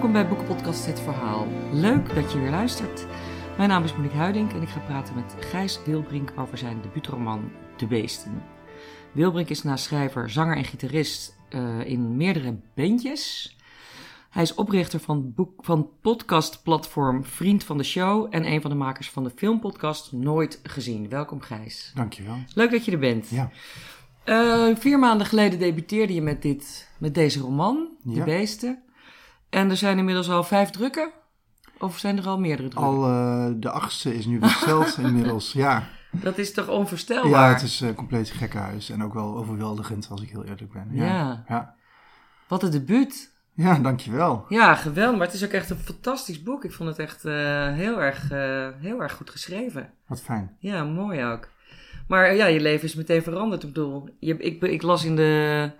Welkom bij Boekenpodcast Het Verhaal. Leuk dat je weer luistert. Mijn naam is Monique Huiding en ik ga praten met Gijs Wilbrink over zijn debuutroman De Beesten. Wilbrink is naast schrijver, zanger en gitarist uh, in meerdere bandjes. Hij is oprichter van, boek, van podcastplatform Vriend van de Show en een van de makers van de filmpodcast Nooit Gezien. Welkom Gijs. Dankjewel. Leuk dat je er bent. Ja. Uh, vier maanden geleden debuteerde je met, dit, met deze roman, De. Beesten. En er zijn inmiddels al vijf drukken? Of zijn er al meerdere drukken? Al eh, de achtste is nu besteld inmiddels. Ja. Dat is toch onvoorstelbaar? ja, het is een compleet gekkenhuis en ook wel overweldigend als ik heel eerlijk ben. Ja. Ja. Ja, Wat een debuut. ja dankjewel. Ja, geweldig. Maar het is ook echt een fantastisch boek. Ik vond het echt eh, heel, erg, heel erg goed geschreven. Wat fijn. Ja, mooi ook. Maar ja, je leven is meteen veranderd. Ik bedoel, je, ik, ik las in, de,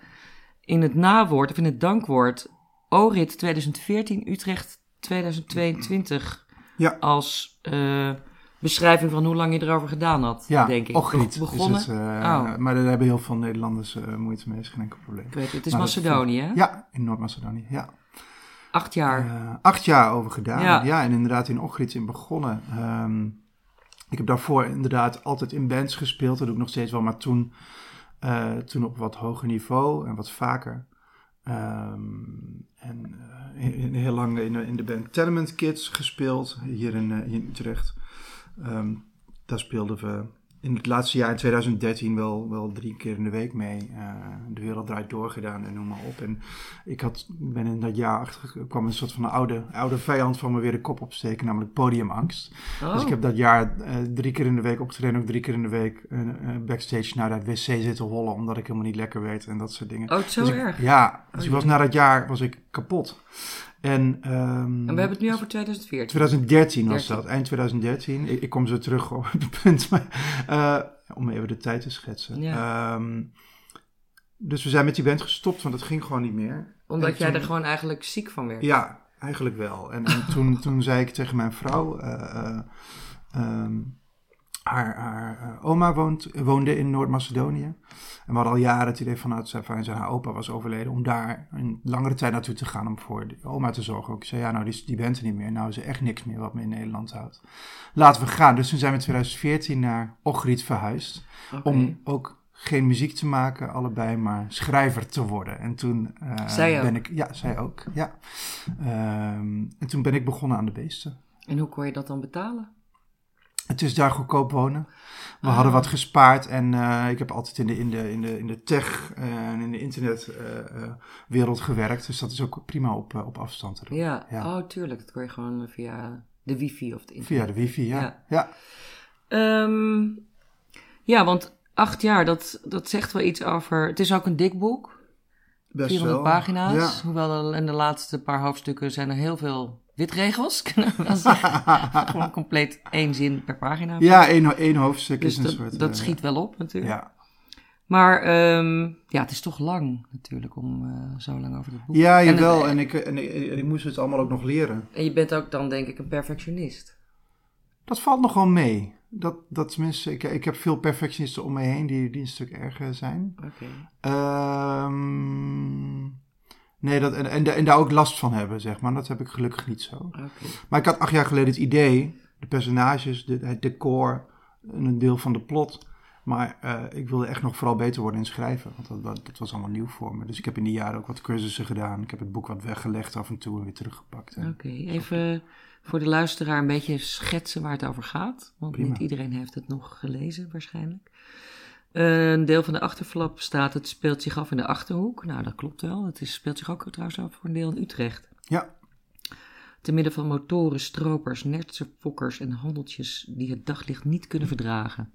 in het nawoord, of in het dankwoord, ORIT 2014, Utrecht 2022, Ja. als eh, beschrijving van hoe lang je erover gedaan had, Ja, denk ik. Ochriet Be- begonnen. het. eh, Oh. Maar daar hebben heel veel Nederlanders eh, moeite mee, is geen enkel probleem. Ik weet het, het is Maar Macedonië, hè? Ja, in Noord-Macedonië, ja. Acht jaar. Acht jaar over gedaan. Ja. Ja, en inderdaad in Ochriet in begonnen. Ehm, ik heb daarvoor inderdaad altijd in bands gespeeld. Dat doe ik nog steeds wel, maar toen, toen op wat hoger niveau en wat vaker. Ehm, en eh, he- heel lang in, de- band Tenement Kids gespeeld, hier in, eh, in Utrecht. Ehm, daar speelden we in het laatste jaar, in 2013, wel, wel drie keer in de week mee. Eh, de wereld draait door gedaan en noem maar op. En ik had, ben in dat jaar achter, kwam een soort van een oude, oude vijand van me weer de kop opsteken, namelijk podiumangst. Oh, Dus ik heb dat jaar eh, drie keer in de week opgetreden, ook drie keer in de week eh, backstage naar de wc zitten hollen, omdat ik helemaal niet lekker werd en dat soort dingen. oh, het is zo Dus ik- erg. Ja, dus Oh, ik was na dat jaar was ik kapot. En, ehm, En we hebben het nu over 2014. 2013 was 13. dat, eind 2013. Ik, ik kom zo terug op het punt, maar, eh, om even de tijd te schetsen. Ja. Ehm, dus we zijn met die band gestopt, want het ging gewoon niet meer. Omdat En jij toen- er gewoon eigenlijk ziek van werd. Ja, eigenlijk wel. En, en toen, toen zei ik tegen mijn vrouw... eh, eh, ehm, haar haar eh, oma woont, woonde in Noord-Macedonië. En we hadden al jaren het idee vanuit zijn, van zijn haar opa was overleden... om daar een langere tijd naartoe te gaan om voor de oma te zorgen. Ik zei, ja, nou, die, die bent er niet meer. Nou is er echt niks meer wat me in Nederland houdt. Laten we gaan. Dus toen zijn we in 2014 naar Ochriet verhuisd. Om ook geen muziek te maken, allebei, maar schrijver te worden. En toen eh, Zij ben ik... Ja, zij ook, ja. Ehm, en toen ben ik begonnen aan de beesten. En hoe kon je dat dan betalen? Het is daar goedkoop wonen. We Ah. hadden wat gespaard en eh, ik heb altijd in de, in de, in de, in de tech eh, en in de internetwereld gewerkt. Dus dat is ook prima op, eh, op afstand te doen. Ja. Ja. oh tuurlijk. Dat kon je gewoon via de wifi of het internet. Via de wifi, ja. Ja. Ja, Ehm, ja, want acht jaar, dat, dat zegt wel iets over... Het is ook een dik boek. best 400 wel. pagina's. Ja. Hoewel er in de laatste paar hoofdstukken zijn er heel veel witregels. Kunnen we wel zeggen. Gewoon compleet één zin per pagina. Ja, één, één hoofdstuk dus is een dat, soort... dat eh, schiet wel op natuurlijk. Ja, Maar ehm, ja, het is toch lang natuurlijk om eh, zo lang over het boek ja jawel. En, ik, en, ik, en ik moest het allemaal ook nog leren. En je bent ook dan denk ik een perfectionist. Dat valt nog wel mee. Dat, dat tenminste, ik, ik heb veel perfectionisten om me heen die, die een stuk erger zijn. Oké. Ehm, nee, dat, en, en, en daar ook last van hebben, zeg maar. Dat heb ik gelukkig niet zo. Maar ik had acht jaar geleden het idee, de personages, de, het decor, en een deel van de plot. Maar eh, ik wilde echt nog vooral beter worden in schrijven, want dat, dat, dat was allemaal nieuw voor me. Dus ik heb in die jaren ook wat cursussen gedaan. Ik heb het boek wat weggelegd af en toe en weer teruggepakt. Oké, even voor de luisteraar een beetje schetsen waar het over gaat. Want Prima. niet iedereen heeft het nog gelezen waarschijnlijk. Een deel van de achterflap staat, het speelt zich af in de Achterhoek. Nou, dat klopt wel. Het is, speelt zich ook trouwens af voor een deel in Utrecht. Ja, Te midden van motoren, stropers, nertse fokkers en handeltjes die het daglicht niet kunnen verdragen.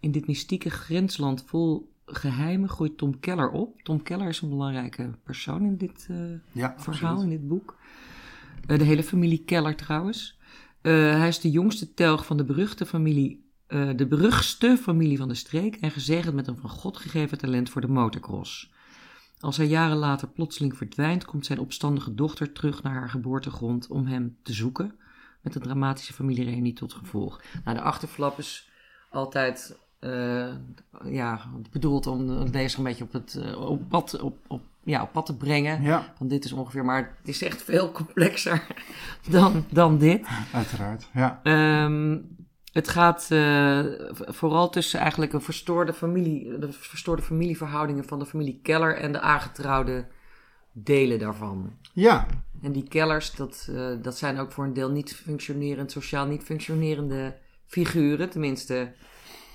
In dit mystieke grensland vol geheimen groeit Tom Keller op. Tom Keller is een belangrijke persoon in dit eh, ja verhaal, absoluut. in dit boek. Eh, de hele familie Keller trouwens. Eh, hij is de jongste telg van de beruchte familie, eh, de beruchtste familie van de streek en gezegend met een van God gegeven talent voor de motocross. Als hij jaren later plotseling verdwijnt, komt zijn opstandige dochter terug naar haar geboortegrond om hem te zoeken, met een dramatische familiereunie tot gevolg. Nou, de achterflap is altijd eh, ja, bedoeld om de lezer een beetje op, het, eh, op, pad, op, op ja, op pad te brengen. Ja, Want dit is ongeveer, maar het is echt veel complexer dan, dan dit. uiteraard. Ja. Ehm, het gaat eh, vooral tussen eigenlijk een verstoorde familie, de verstoorde familieverhoudingen van de familie Keller en de aangetrouwde delen daarvan. ja, En die Kellers, dat, eh, dat zijn ook voor een deel niet functionerend, sociaal niet functionerende figuren. Tenminste,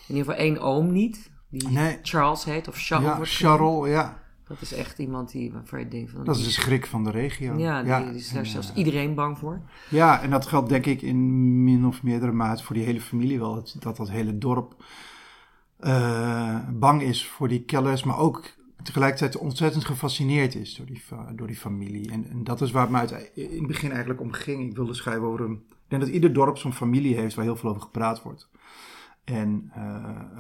in ieder geval één oom niet, die Nee. Charles heet, of Charles. ja. Charles, ja. Dat is echt iemand die, waarvan je denkt van... Dat is de schrik van de regio. Ja, die, die is daar en, zelfs eh, iedereen bang voor. Ja, en dat geldt denk ik in min of meerdere mate voor die hele familie wel. Dat dat, dat hele dorp eh, bang is voor die Kellers, maar ook tegelijkertijd ontzettend gefascineerd is door die, door die familie. En, en dat is waar het me uit, in het begin eigenlijk om ging. Ik wilde schrijven over een... Ik denk dat ieder dorp zo'n familie heeft waar heel veel over gepraat wordt. En,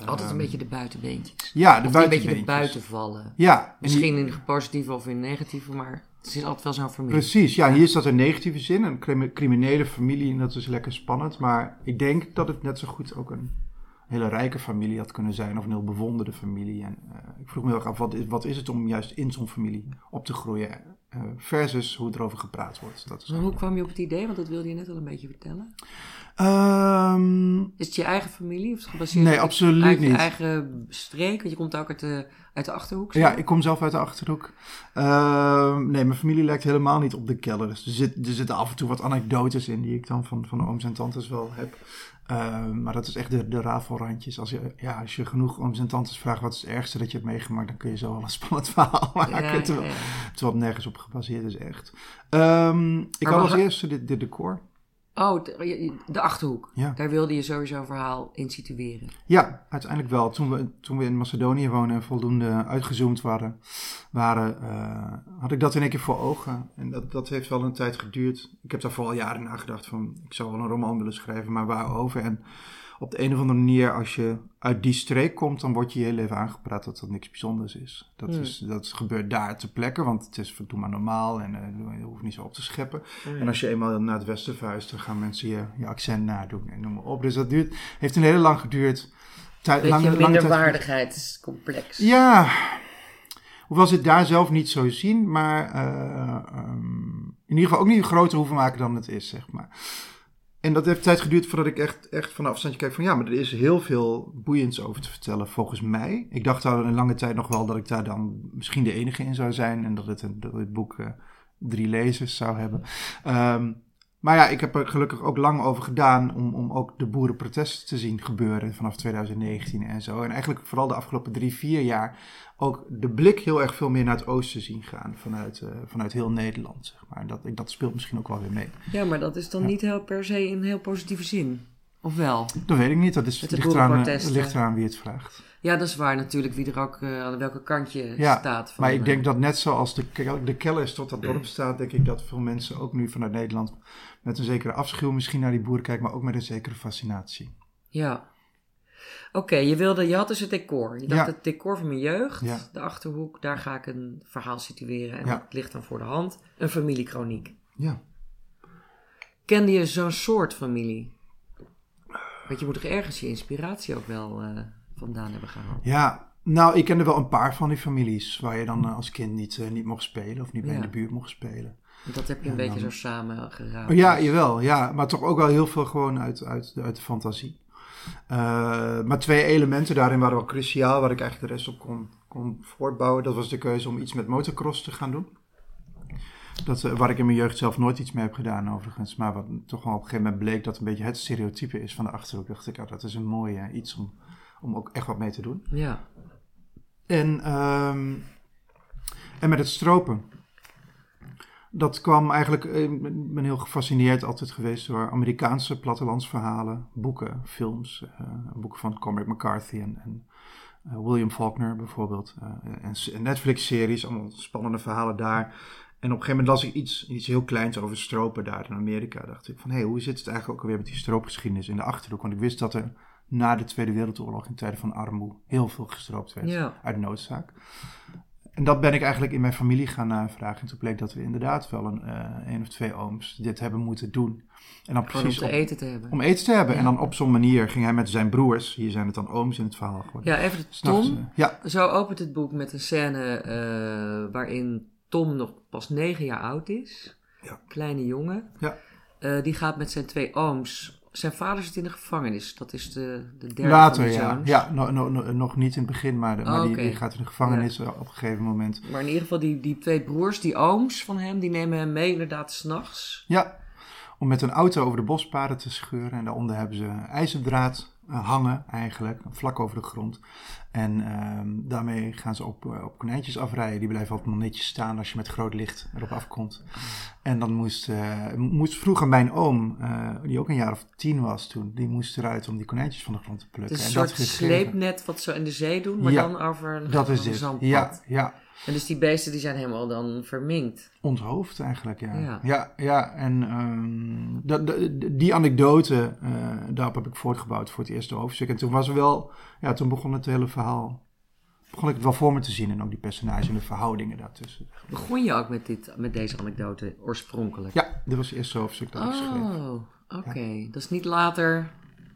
Altijd een ehm, beetje de buitenbeentjes. Ja, de Of die een beetje buitenbeentjes. de buiten vallen. Ja, die- Misschien in positieve of in negatieve, maar het is altijd wel zo'n familie. Precies, ja, hier staat een negatieve zin, een crimi- criminele familie en dat is lekker spannend. Maar ik denk dat het net zo goed ook een hele rijke familie had kunnen zijn of een heel bewonderde familie. En eh, ik vroeg me heel erg af, wat is, wat is het om juist in zo'n familie op te groeien versus hoe erover gepraat wordt. Dat is hoe kwam je op het idee? Want dat wilde je net al een beetje vertellen. Ehm, Is het je eigen familie? Of is het gebaseerd Nee, op absoluut uit je niet. eigen streek? Want je komt ook uit de, uit de Achterhoek. ja, zo? ik kom zelf uit de Achterhoek. Ehm, nee, mijn familie lijkt helemaal niet op de Kellers. Er, zit, er zitten af en toe wat anekdotes in die ik dan van, van ooms en tantes wel heb. Ehm, maar dat is echt de, de rafelrandjes. Als je, ja, als je genoeg ooms en tantes vraagt wat is het ergste dat je hebt meegemaakt, dan kun je zo wel een spannend verhaal maken. Ja, terwijl, ja, terwijl het nergens op gebaseerd is, echt. Ehm, ik had als eerste dit, dit decor. Oh, de, Achterhoek. Ja. Daar wilde je sowieso een verhaal in situeren. Ja, uiteindelijk wel. Toen we, toen we in Macedonië wonen en voldoende uitgezoomd waren, waren eh, had ik dat in één keer voor ogen. En dat, dat heeft wel een tijd geduurd. Ik heb daar vooral jaren nagedacht van, ik zou wel een roman willen schrijven, maar waarover? En op de een of andere manier, als je uit die streek komt, dan word je je heel even aangepraat dat dat niks bijzonders is. Dat, Hmm. is, dat gebeurt daar ter plekke, want het is doe maar normaal en eh, je hoeft niet zo op te scheppen. En als je eenmaal naar het westen vuist, dan gaan mensen je, je accent nadoen en noem maar op. Dus dat duurt, heeft een hele lang geduurd. Tij- tijd- minderwaardigheidscomplex. Ja, hoewel ze het daar zelf niet zo zien, maar eh, ehm, in ieder geval ook niet groter hoeven maken dan het is, zeg maar. En dat heeft tijd geduurd voordat ik echt, echt van een afstandje kijk van ja, maar er is heel veel boeiends over te vertellen volgens mij. Ik dacht al een lange tijd nog wel dat ik daar dan misschien de enige in zou zijn en dat het, een, dat het boek eh, drie lezers zou hebben. Ehm, maar ja, ik heb er gelukkig ook lang over gedaan om, om ook de boerenprotesten te zien gebeuren vanaf 2019 en zo. En eigenlijk vooral de afgelopen drie, vier jaar ook de blik heel erg veel meer naar het oosten zien gaan vanuit, eh, vanuit heel Nederland, zeg maar. En dat, dat speelt misschien ook wel weer mee. Ja, maar dat is dan niet heel per se in heel positieve zin. Of wel? Dat weet ik niet, dat is, Met de ligt, eraan, eh, ligt eraan wie het vraagt. Ja, dat is waar natuurlijk, wie er ook eh, aan welke kant je Ja, staat. Van, Maar ik denk dat net zoals de, de Kellers tot dat dorp staat, denk ik dat veel mensen ook nu vanuit Nederland met een zekere afschuw misschien naar die boeren kijken, maar ook met een zekere fascinatie. Ja. Oké, je wilde, je had dus het decor. Je dacht Ja. het decor van mijn jeugd, Ja. de Achterhoek, daar ga ik een verhaal situeren. En Ja. dat ligt dan voor de hand. Een familiekroniek. Ja. Kende je zo'n soort familie? Want je moet toch ergens je inspiratie ook wel eh, vandaan hebben gehaald. Ja, nou, ik kende wel een paar van die families waar je dan eh, als kind niet, eh, niet mocht spelen of niet bij in de buurt mocht spelen. Dat heb je een En beetje zo samen geraapt. Oh, ja, jawel, ja, maar toch ook wel heel veel gewoon uit, uit, de- uit de fantasie. Eh, maar twee elementen daarin waren wel cruciaal, waar ik eigenlijk de rest op kon, kon voortbouwen. Dat was de keuze om iets met motocross te gaan doen. Dat, eh, waar ik in mijn jeugd zelf nooit iets mee heb gedaan, overigens. Maar wat toch wel op een gegeven moment bleek dat een beetje het stereotype is van de achterhoek. dacht ik, ja, dat is een mooi eh, iets om, om ook echt wat mee te doen. Ja. En, ehm, en met het stropen. Dat kwam eigenlijk, eh, ik ben heel gefascineerd altijd geweest door Amerikaanse plattelandsverhalen, boeken, films, eh, boeken van Cormac McCarthy en, en eh, William Faulkner bijvoorbeeld. en, Netflix-series, allemaal spannende verhalen daar. En op een gegeven moment las ik iets, iets heel kleins over stropen daar in Amerika. dacht ik van, hé, hey, hoe zit het eigenlijk ook alweer met die stroopgeschiedenis in de Achterhoek? Want ik wist dat er na de Tweede Wereldoorlog in tijden van armoede heel veel gestroopt werd Ja. uit noodzaak. En dat ben ik eigenlijk in mijn familie gaan navragen. En toen bleek dat we inderdaad wel een, uh, een of twee ooms dit hebben moeten doen. En dan precies om te eten te hebben. Om eten te hebben. En dan op zo'n manier ging hij met zijn broers, hier zijn het dan ooms in het verhaal geworden. Ja, even de Tom. ja. Zo opent het boek met een scène uh, waarin Tom nog pas negen jaar oud is. Ja. Kleine jongen. Ja. Uh, die gaat met zijn twee ooms zijn vader zit in de gevangenis. Dat is de, de derde Later, ja. Ja, no, no, nog niet in het begin, maar, maar die, die, gaat in de gevangenis op een gegeven moment. Maar in ieder geval, die, die twee broers, die ooms van hem, die nemen hem mee inderdaad s'nachts. Ja, om met een auto over de bospaden te scheuren. En daaronder hebben ze ijzerdraad eh, hangen eigenlijk, vlak over de grond. En ehm, daarmee gaan ze op, uh, op konijntjes afrijden. Die blijven altijd nog netjes staan als je met groot licht erop afkomt. En dan moest, uh, moest vroeger mijn oom, die ook een jaar of tien was toen, die moest eruit om die konijntjes van de grond te plukken. een soort sleepnet wat ze in de zee doen, maar dan over een, dat is het. Ja, ja. En dus die beesten die zijn helemaal dan verminkt. Onthoofd eigenlijk, ja. Ja, ja, en um, die anekdote, uh, daarop heb ik voortgebouwd voor het eerste hoofdstuk. En toen was wel, ja, toen begon het hele verhaal, begon ik het wel voor me te zien. En ook die personages en de verhoudingen daartussen. Begon je ook met, dit, met deze anekdote oorspronkelijk? Ja, dit was het eerste hoofdstuk dat oh, ik schreef. Oh, oké. Dat is niet later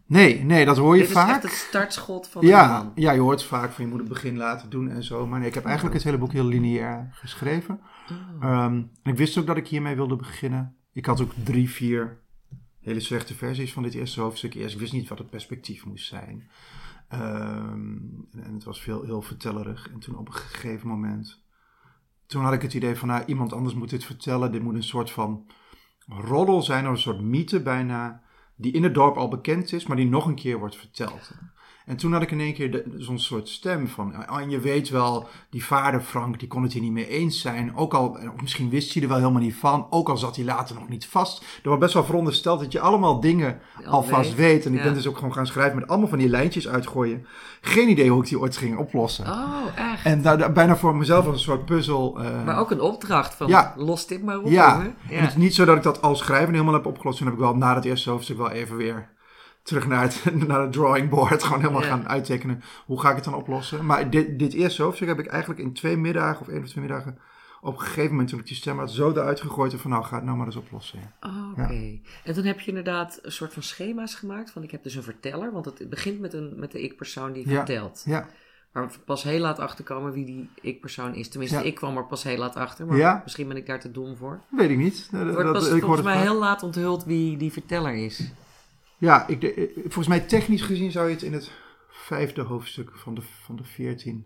Nee, nee, dat hoor je vaak. Dit is echt het startschot van ja, de man. Ja, je hoort vaak van je moet het begin laten doen en zo. Maar nee, ik heb eigenlijk het hele boek heel lineair geschreven. Oh. Um, ik wist ook dat ik hiermee wilde beginnen. Ik had ook drie, vier hele slechte versies van dit eerste hoofdstuk. Eerst, ik wist niet wat het perspectief moest zijn. Um, en het was veel, heel vertellerig. En toen op een gegeven moment... Toen had ik het idee van, nou, iemand anders moet dit vertellen. Dit moet een soort van roddel zijn, of een soort mythe bijna die in het dorp al bekend is, maar die nog een keer wordt verteld. En toen had ik in één keer zo'n soort stem van, oh, en je weet wel, die vader Frank, die kon het hier niet mee eens zijn. Ook al, misschien wist hij er wel helemaal niet van, ook al zat hij later nog niet vast. Er wordt best wel verondersteld dat je allemaal dingen alvast weet. weet. En ik ben dus ook gewoon gaan schrijven met allemaal van die lijntjes uitgooien. Geen idee hoe ik die ooit ging oplossen. Oh, echt? En daar, bijna voor mezelf als een soort puzzel. Uh, maar ook een opdracht van, ja, los dit maar op. Ja, ja. En het is niet zo dat ik dat al schrijven helemaal heb opgelost. Toen heb ik wel na het eerste hoofdstuk wel even weer terug naar het, naar het drawing board. Gewoon helemaal gaan uittekenen. Hoe ga ik het dan oplossen? Maar dit, dit eerste hoofdstuk heb ik eigenlijk in twee middagen of één of twee middagen op een gegeven moment toen ik die stem had zo eruit gegooid van nou ga het nou maar eens oplossen. Oh, Oké. En toen heb je inderdaad een soort van schema's gemaakt van ik heb dus een verteller, want het begint met, een, met de ik-persoon die vertelt. Ja. Maar we pas heel laat achterkomen wie die ik-persoon is. Tenminste, ik kwam er pas heel laat achter, maar misschien ben ik daar te dom voor. Weet ik niet. Het wordt pas ik volgens mij heel laat onthuld wie die verteller is. Ja, ik, eh, volgens mij technisch gezien zou je het in het vijfde hoofdstuk van de, van de 14.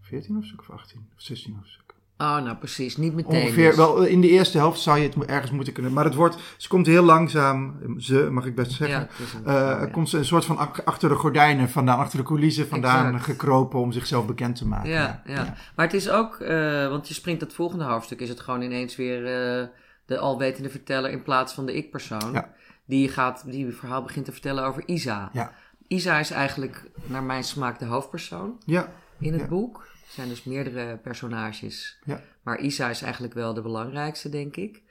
14 hoofdstuk of 18 of 16 hoofdstuk. Oh, nou precies, niet meteen. Ongeveer, dus. wel in de eerste helft zou je het ergens moeten kunnen. Maar het wordt, ze komt heel langzaam, ze mag ik best zeggen. Ja, uh, komt ze een soort van achter de gordijnen vandaan, achter de coulissen vandaan gekropen om zichzelf bekend te maken. Ja, ja. maar het is ook, uh, want je springt het volgende hoofdstuk, is het gewoon ineens weer uh, de alwetende verteller in plaats van de ik-persoon. Ja die, gaat, die verhaal begint te vertellen over Isa. Ja. Isa is eigenlijk, naar mijn smaak, de hoofdpersoon ja. in het boek. Er zijn dus meerdere personages. Ja. Maar Isa is eigenlijk wel de belangrijkste, denk ik.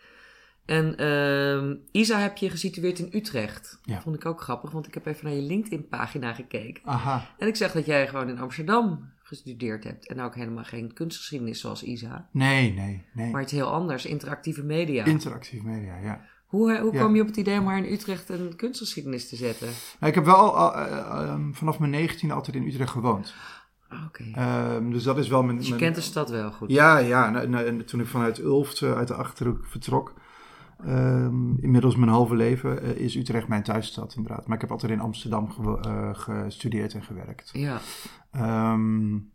En uh, Isa heb je gesitueerd in Utrecht. Ja. Vond ik ook grappig, want ik heb even naar je LinkedIn-pagina gekeken. Aha. En ik zag dat jij gewoon in Amsterdam gestudeerd hebt. En ook helemaal geen kunstgeschiedenis zoals Isa. Nee, nee, nee. Maar het heel anders, interactieve media. Interactieve media, ja. Hoe, eh, hoe kwam je op het idee om haar in Utrecht een kunstgeschiedenis te zetten? Nou, ik heb wel al, uh, uh, vanaf mijn 19 altijd in Utrecht gewoond. Ah, oké. Um, dus dat is wel mijn. Dus je kent de stad wel goed. Ja, ja. Nou, nou, toen ik vanuit Ulft, uit de achterhoek vertrok, um, inmiddels mijn halve leven, is Utrecht mijn thuisstad inderdaad. Maar ik heb altijd in Amsterdam gestudeerd en gewerkt. Ja. Um,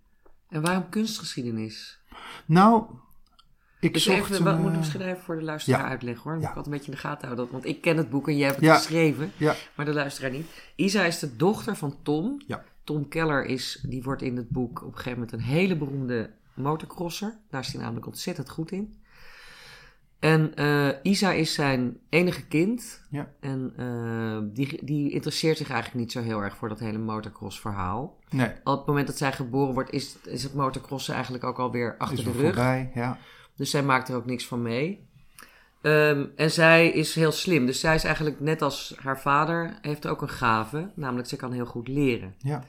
en waarom kunstgeschiedenis? Nou, ik dus zocht even, wat moet ik misschien even voor de luisteraar uitleggen hoor. Dan moet ik altijd een beetje in de gaten houden. Want ik ken het boek en jij hebt het geschreven. Maar de luisteraar niet. Isa is de dochter van Tom. Tom Keller is, die wordt in het boek op een gegeven moment een hele beroemde motocrosser. Daar is hij namelijk ontzettend goed in. En uh, Isa is zijn enige kind. Ja. En uh, die, die interesseert zich eigenlijk niet zo heel erg voor dat hele motocross verhaal. Nee. Op het moment dat zij geboren wordt, is, is het motocrossen eigenlijk ook alweer achter is de rug. Voorbij, ja. Dus zij maakt er ook niks van mee. Um, en zij is heel slim. Dus zij is eigenlijk net als haar vader, heeft ook een gave. Namelijk, ze kan heel goed leren. Ja.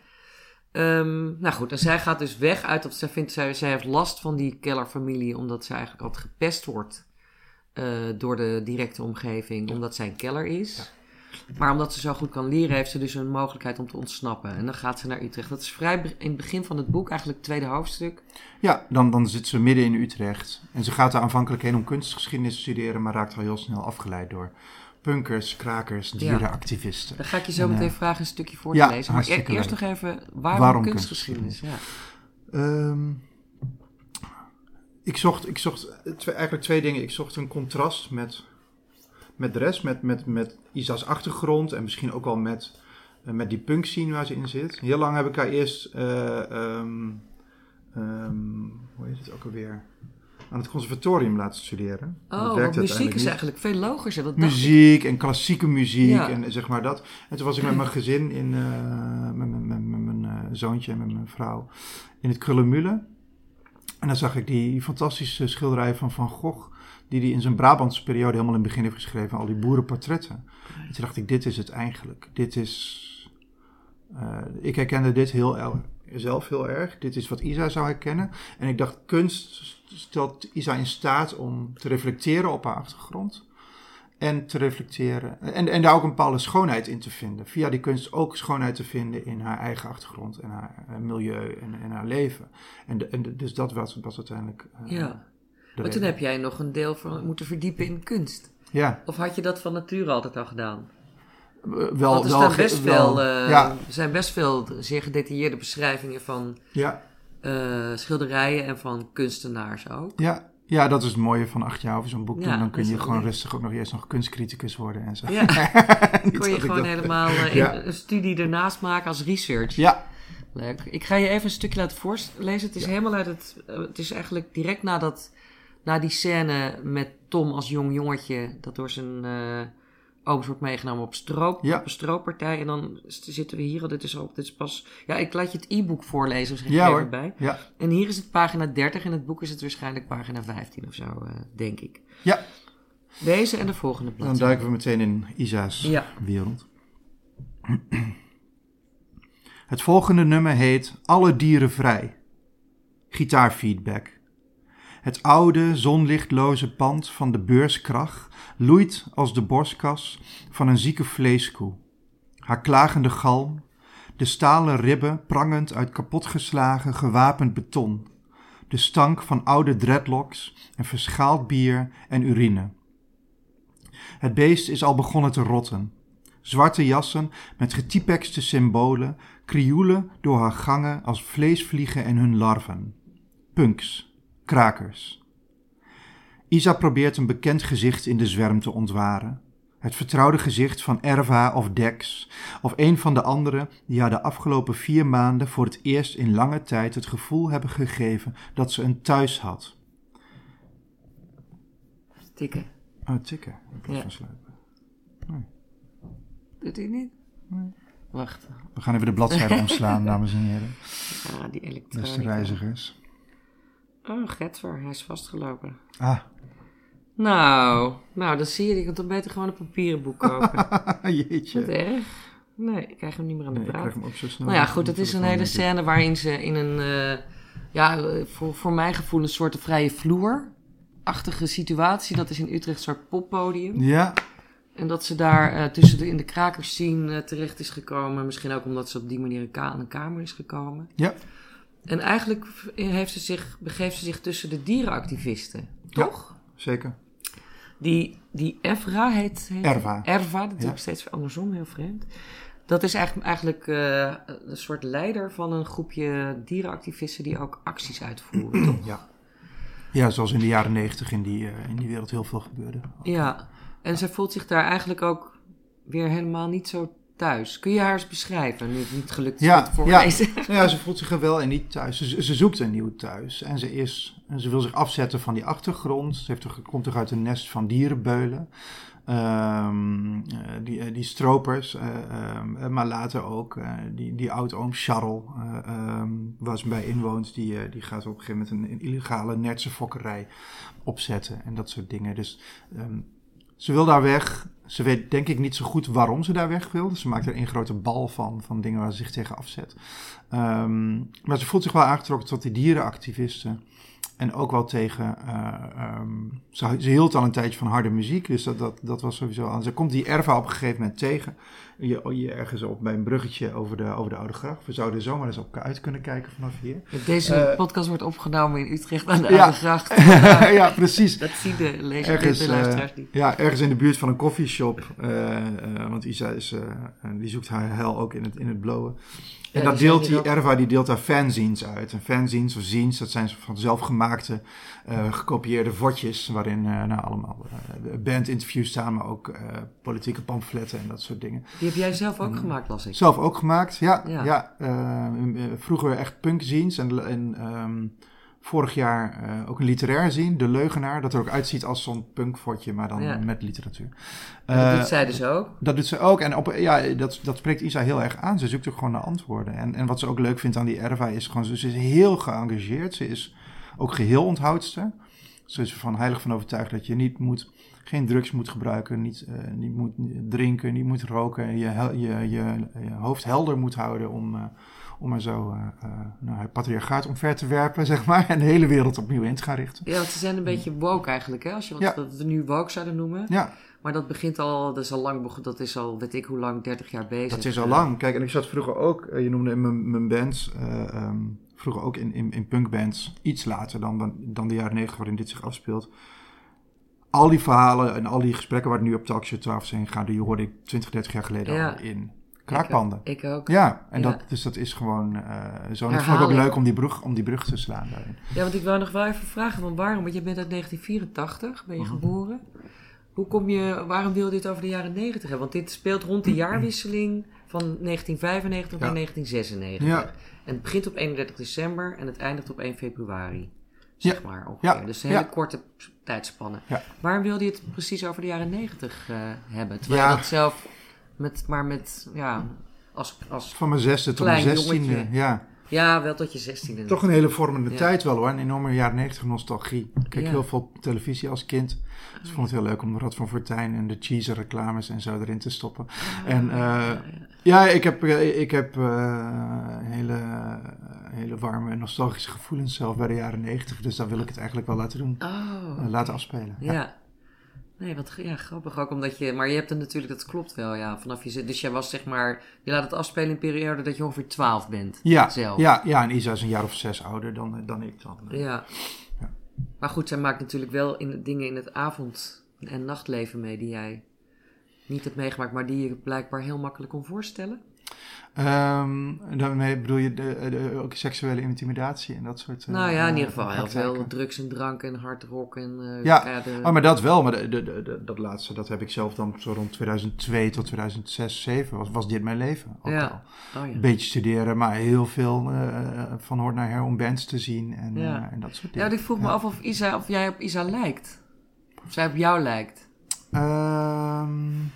Ehm, nou goed, en zij gaat dus weg uit, of zij, vindt, zij, zij heeft last van die kellerfamilie, omdat zij eigenlijk altijd gepest wordt eh, door de directe omgeving, omdat zij een keller is. Maar omdat ze zo goed kan leren, heeft ze dus een mogelijkheid om te ontsnappen. En dan gaat ze naar Utrecht. Dat is vrij in het begin van het boek, eigenlijk het tweede hoofdstuk. Ja, dan, dan zit ze midden in Utrecht. En ze gaat er aanvankelijk heen om kunstgeschiedenis te studeren, maar raakt al heel snel afgeleid door punkers, krakers, dierenactivisten. Dan ga ik je zo En, meteen eh, vragen een stukje voor ja, te lezen. Maar e- eerst nog even, waarom, Waarom kunstgeschiedenis? Ja. Ehm, ik zocht, ik zocht twee, eigenlijk twee dingen. Ik zocht een contrast met, met de rest, met, met, met Isa's achtergrond en misschien ook wel met, eh, met die punk scene waar ze in zit. Heel lang heb ik haar eerst, eh, ehm, ehm, hoe heet het ook alweer, aan het conservatorium laten studeren. Dat Oh, want muziek is eigenlijk veel logischer. Dat. Muziek en klassieke muziek Ja. en zeg maar dat. En toen was ik met mijn gezin, in, eh, met, mijn- met, met mijn zoontje en met mijn vrouw, in het Krullenmule. En dan zag ik die fantastische schilderij van Van Gogh, die hij in zijn Brabantse periode helemaal in het begin heeft geschreven, al die boerenportretten. En toen dacht ik, dit is het eigenlijk. Dit is... eh, ik herkende dit heel el- zelf heel erg. Dit is wat Isa zou herkennen. En ik dacht, kunst stelt Isa in staat om te reflecteren op haar achtergrond. En te reflecteren. En, en daar ook een bepaalde schoonheid in te vinden. Via die kunst ook schoonheid te vinden in haar eigen achtergrond en haar eh, milieu en, en haar leven. En, de, en de- dus dat was, was uiteindelijk. eh, Ja. Maar toen heb jij nog een deel van moeten verdiepen in kunst. Ja, Of had je dat van nature altijd al gedaan? eh, wel. Want er wel, best wel- veel, eh, ja, er zijn best veel zeer gedetailleerde beschrijvingen van ja, eh, schilderijen en van kunstenaars ook. ja. Ja, dat is het mooie van acht jaar over zo'n boek Ja, doen. Dan kun is je gewoon rustig ook nog eerst nog kunstcriticus worden en zo. Ja, kon je gewoon helemaal in- een studie ernaast maken als research. Ja, Leuk. Ik ga je even een stukje laten voorlezen. Het is helemaal uit het. het is eigenlijk direct nadat. Na die scène met Tom als jong jongetje. dat door zijn eh ooms wordt meegenomen op, stroop, Ja. op een strooppartij. En dan zitten we hier. al, Dit is, al, dit is pas. Ja, ik laat je het e-book voorlezen. Ik Ja, hoor. bij. ja, En hier is het pagina 30. In het boek is het waarschijnlijk pagina 15 of zo, eh, denk ik. ja. Deze en de volgende Dan bladzijde. duiken we meteen in Isa's Ja. wereld. Het volgende nummer heet Alle dieren vrij. Gitaarfeedback. Het oude, zonlichtloze pand van de beurskrach loeit als de borstkas van een zieke vleeskoe. Haar klagende galm, de stalen ribben prangend uit kapotgeslagen, gewapend beton. De stank van oude dreadlocks en verschaald bier en urine. Het beest is al begonnen te rotten. Zwarte jassen met getypexte symbolen krioelen door haar gangen als vleesvliegen en hun larven. Punks, krakers. Isa probeert een bekend gezicht in de zwerm te ontwaren. Het vertrouwde gezicht van Erva of Dex, of een van de anderen die haar de afgelopen vier maanden voor het eerst in lange tijd het gevoel hebben gegeven dat ze een thuis had. Tikken. Oh, tikken plaats Ja. van sluipen. Doet hij niet? Nee. Wacht. We gaan even de bladzijde omslaan, dames en heren. Ah, die Beste elektronica. reizigers. Oh, Getver, hij is vastgelopen. Ah, Nou, nou, dan zie je, je kunt dan beter gewoon een papieren boek kopen. jeetje. Wat erg. Nee, ik krijg hem niet meer aan de Nee, ik praat. krijg hem ook zo snel. Nou ja, goed, het is een hele ik. scène waarin ze in een, eh, ja, voor, voor mijn gevoel een soort vrije vloer-achtige situatie. Dat is in Utrecht een soort poppodium. Ja, En dat ze daar eh, tussen de, in de krakers zien eh, terecht is gekomen. Misschien ook omdat ze op die manier aan een kamer is gekomen. ja, En eigenlijk heeft ze zich, begeeft ze zich tussen de dierenactivisten, Ja. toch? zeker. Die, die Evra heet, heet Erva. Erva, dat is Ja. ook steeds andersom, heel vreemd. Dat is eigenlijk, eigenlijk eh, een soort leider van een groepje dierenactivisten die ook acties uitvoeren, toch? Ja. Ja, zoals in de jaren negentig in, die, eh, in die wereld heel veel gebeurde. Ja, en zij voelt zich daar eigenlijk ook weer helemaal niet zo thuis. Kun je haar eens beschrijven, nu het niet gelukt is Ja, om te voorlezen? Nou ja, ze voelt zich er wel en niet thuis. Ze, ze zoekt een nieuw thuis. En ze, is, ze wil zich afzetten van die achtergrond. Ze heeft, komt toch uit een nest van dierenbeulen. Ehm, eh, die, eh, die stropers. eh, ehm, eh, maar later ook die, die oud-oom Charles, ehm, waar ze bij inwoont. Die, die gaat op een gegeven moment een, een illegale nertse fokkerij opzetten. En dat soort dingen. Dus ehm, ze wil daar weg. Ze weet denk ik niet zo goed waarom ze daar weg wil. Dus ze maakt er een grote bal van, van dingen waar ze zich tegen afzet. Ehm, maar ze voelt zich wel aangetrokken tot die dierenactivisten. En ook wel tegen. Uh, um, ze, ze, hield al een tijdje van harde muziek, dus dat, dat, dat was sowieso aan. Ze komt die Erva op een gegeven moment tegen. Je, je ergens op bij een bruggetje over de, over de Oude Gracht. We zouden zomaar eens op elkaar uit kunnen kijken vanaf hier. Deze uh, podcast wordt opgenomen in Utrecht aan de ja, Oude Gracht. ja, precies. Dat zien de lezers ergens, de luisteraars niet. Ja, ergens in de buurt van een koffieshop. want Isa is, die zoekt haar hel ook in het, in het blauwe. En dat deelt die Erva, die deelt daar fanzines uit. En fanzines of zines, dat zijn van zelfgemaakte, uh, gekopieerde vodjes, waarin uh, nou, allemaal uh, bandinterviews staan, maar ook politieke pamfletten en dat soort dingen. Die heb jij zelf ook en, gemaakt, las ik. Zelf ook gemaakt, ja. ja. ja vroeger echt punkzines en, en um, vorig jaar uh, ook een literair zien, De Leugenaar. Dat er ook uitziet als zo'n punkfotje, maar dan ja. met literatuur. Uh, dat doet zij dus ook? Dat doet ze ook. En op, ja, dat, dat spreekt Isa heel erg aan. Ze zoekt ook gewoon naar antwoorden. En, en wat ze ook leuk vindt aan die Erva is gewoon... Ze is heel geëngageerd. Ze is ook geheel onthoudster. Ze is ervan heilig van overtuigd dat je niet moet... Geen drugs moet gebruiken, niet, uh, niet moet drinken, niet moet roken. Je, je, je, je hoofd helder moet houden om om maar zo uh, nou, het patriarchaat omver te werpen, zeg maar. En de hele wereld opnieuw in te gaan richten. Ja, want ze zijn een beetje woke eigenlijk, hè? Als je wat ja. dat we nu woke zouden noemen. Ja. Maar dat begint al, dat is al lang, dat is al, weet ik hoe lang, 30 jaar bezig. Dat is al lang. Kijk, en ik zat vroeger ook, je noemde in mijn, mijn bands, uh, um, vroeger ook in, in, in punkbands, iets later dan, dan, de jaren 90 waarin dit zich afspeelt al die verhalen en al die gesprekken waar het nu op Talkshow 12 zijn gaan, die hoorde ik 20, 30 jaar geleden ja. al in kraakpanden. Ik, ook. Ja, en Dat, dus dat is gewoon uh, zo. En ik vond het ook leuk om die, brug, om die brug te slaan daarin. Ja, want ik wou nog wel even vragen, want waarom? Want je bent uit 1984, ben je uh-huh. geboren. Hoe kom je, waarom wil je dit over de jaren 90 hebben? Want dit speelt rond de jaarwisseling van 1995 naar 1996. Ja. En het begint op 31 december en het eindigt op 1 februari. Zeg maar. Ongeveer. Ja. Dus een hele korte tijdspanne. Waarom wilde je het precies over de jaren 90 uh, eh, hebben? Terwijl je dat zelf met, maar met, ja, als, als Van mijn zesde tot mijn zestiende, ja. Ja, wel tot je zestiende. Toch een hele vormende tijd wel hoor. Een enorme jaren negentig nostalgie. Ik keek heel veel televisie als kind. Dus ik vond het heel leuk om de Rad van Fortuin en de cheese reclames en zo erin te stoppen. Ah, en uh, ja, ik heb, eh, ik heb uh, hele, hele warme nostalgische gevoelens zelf bij de jaren negentig. Dus daar wil ik het eigenlijk wel laten doen. Oh, laten afspelen. ja. Nee, wat ja, grappig ook omdat je. Maar je hebt het natuurlijk, dat klopt wel, ja. Vanaf je, dus jij was zeg maar. Je laat het afspelen in een periode dat je ongeveer 12 bent. Ja, zelf. ja, ja. En Isa is een jaar of zes ouder dan, dan ik dan. Ja. ja. Maar goed, zij maakt natuurlijk wel in, dingen in het avond- en nachtleven mee die jij niet hebt meegemaakt, maar die je blijkbaar heel makkelijk kon voorstellen. Um, daarmee bedoel je de, de, ook seksuele intimidatie en dat soort uh, Nou ja, in ieder geval heel veel drugs en drank en hard rock en... Uh, ja, de... oh, maar dat wel. Maar de, de, dat laatste, dat heb ik zelf dan zo rond 2002 tot 2006, 2007 was, was dit mijn leven. Ook ja. Oh, ja. Beetje studeren, maar heel veel uh, van hoort naar her om bands te zien en, ja. en dat soort dingen. Ja, ik vroeg me af of, Isa, of jij op Isa lijkt. Of zij op jou lijkt. Um,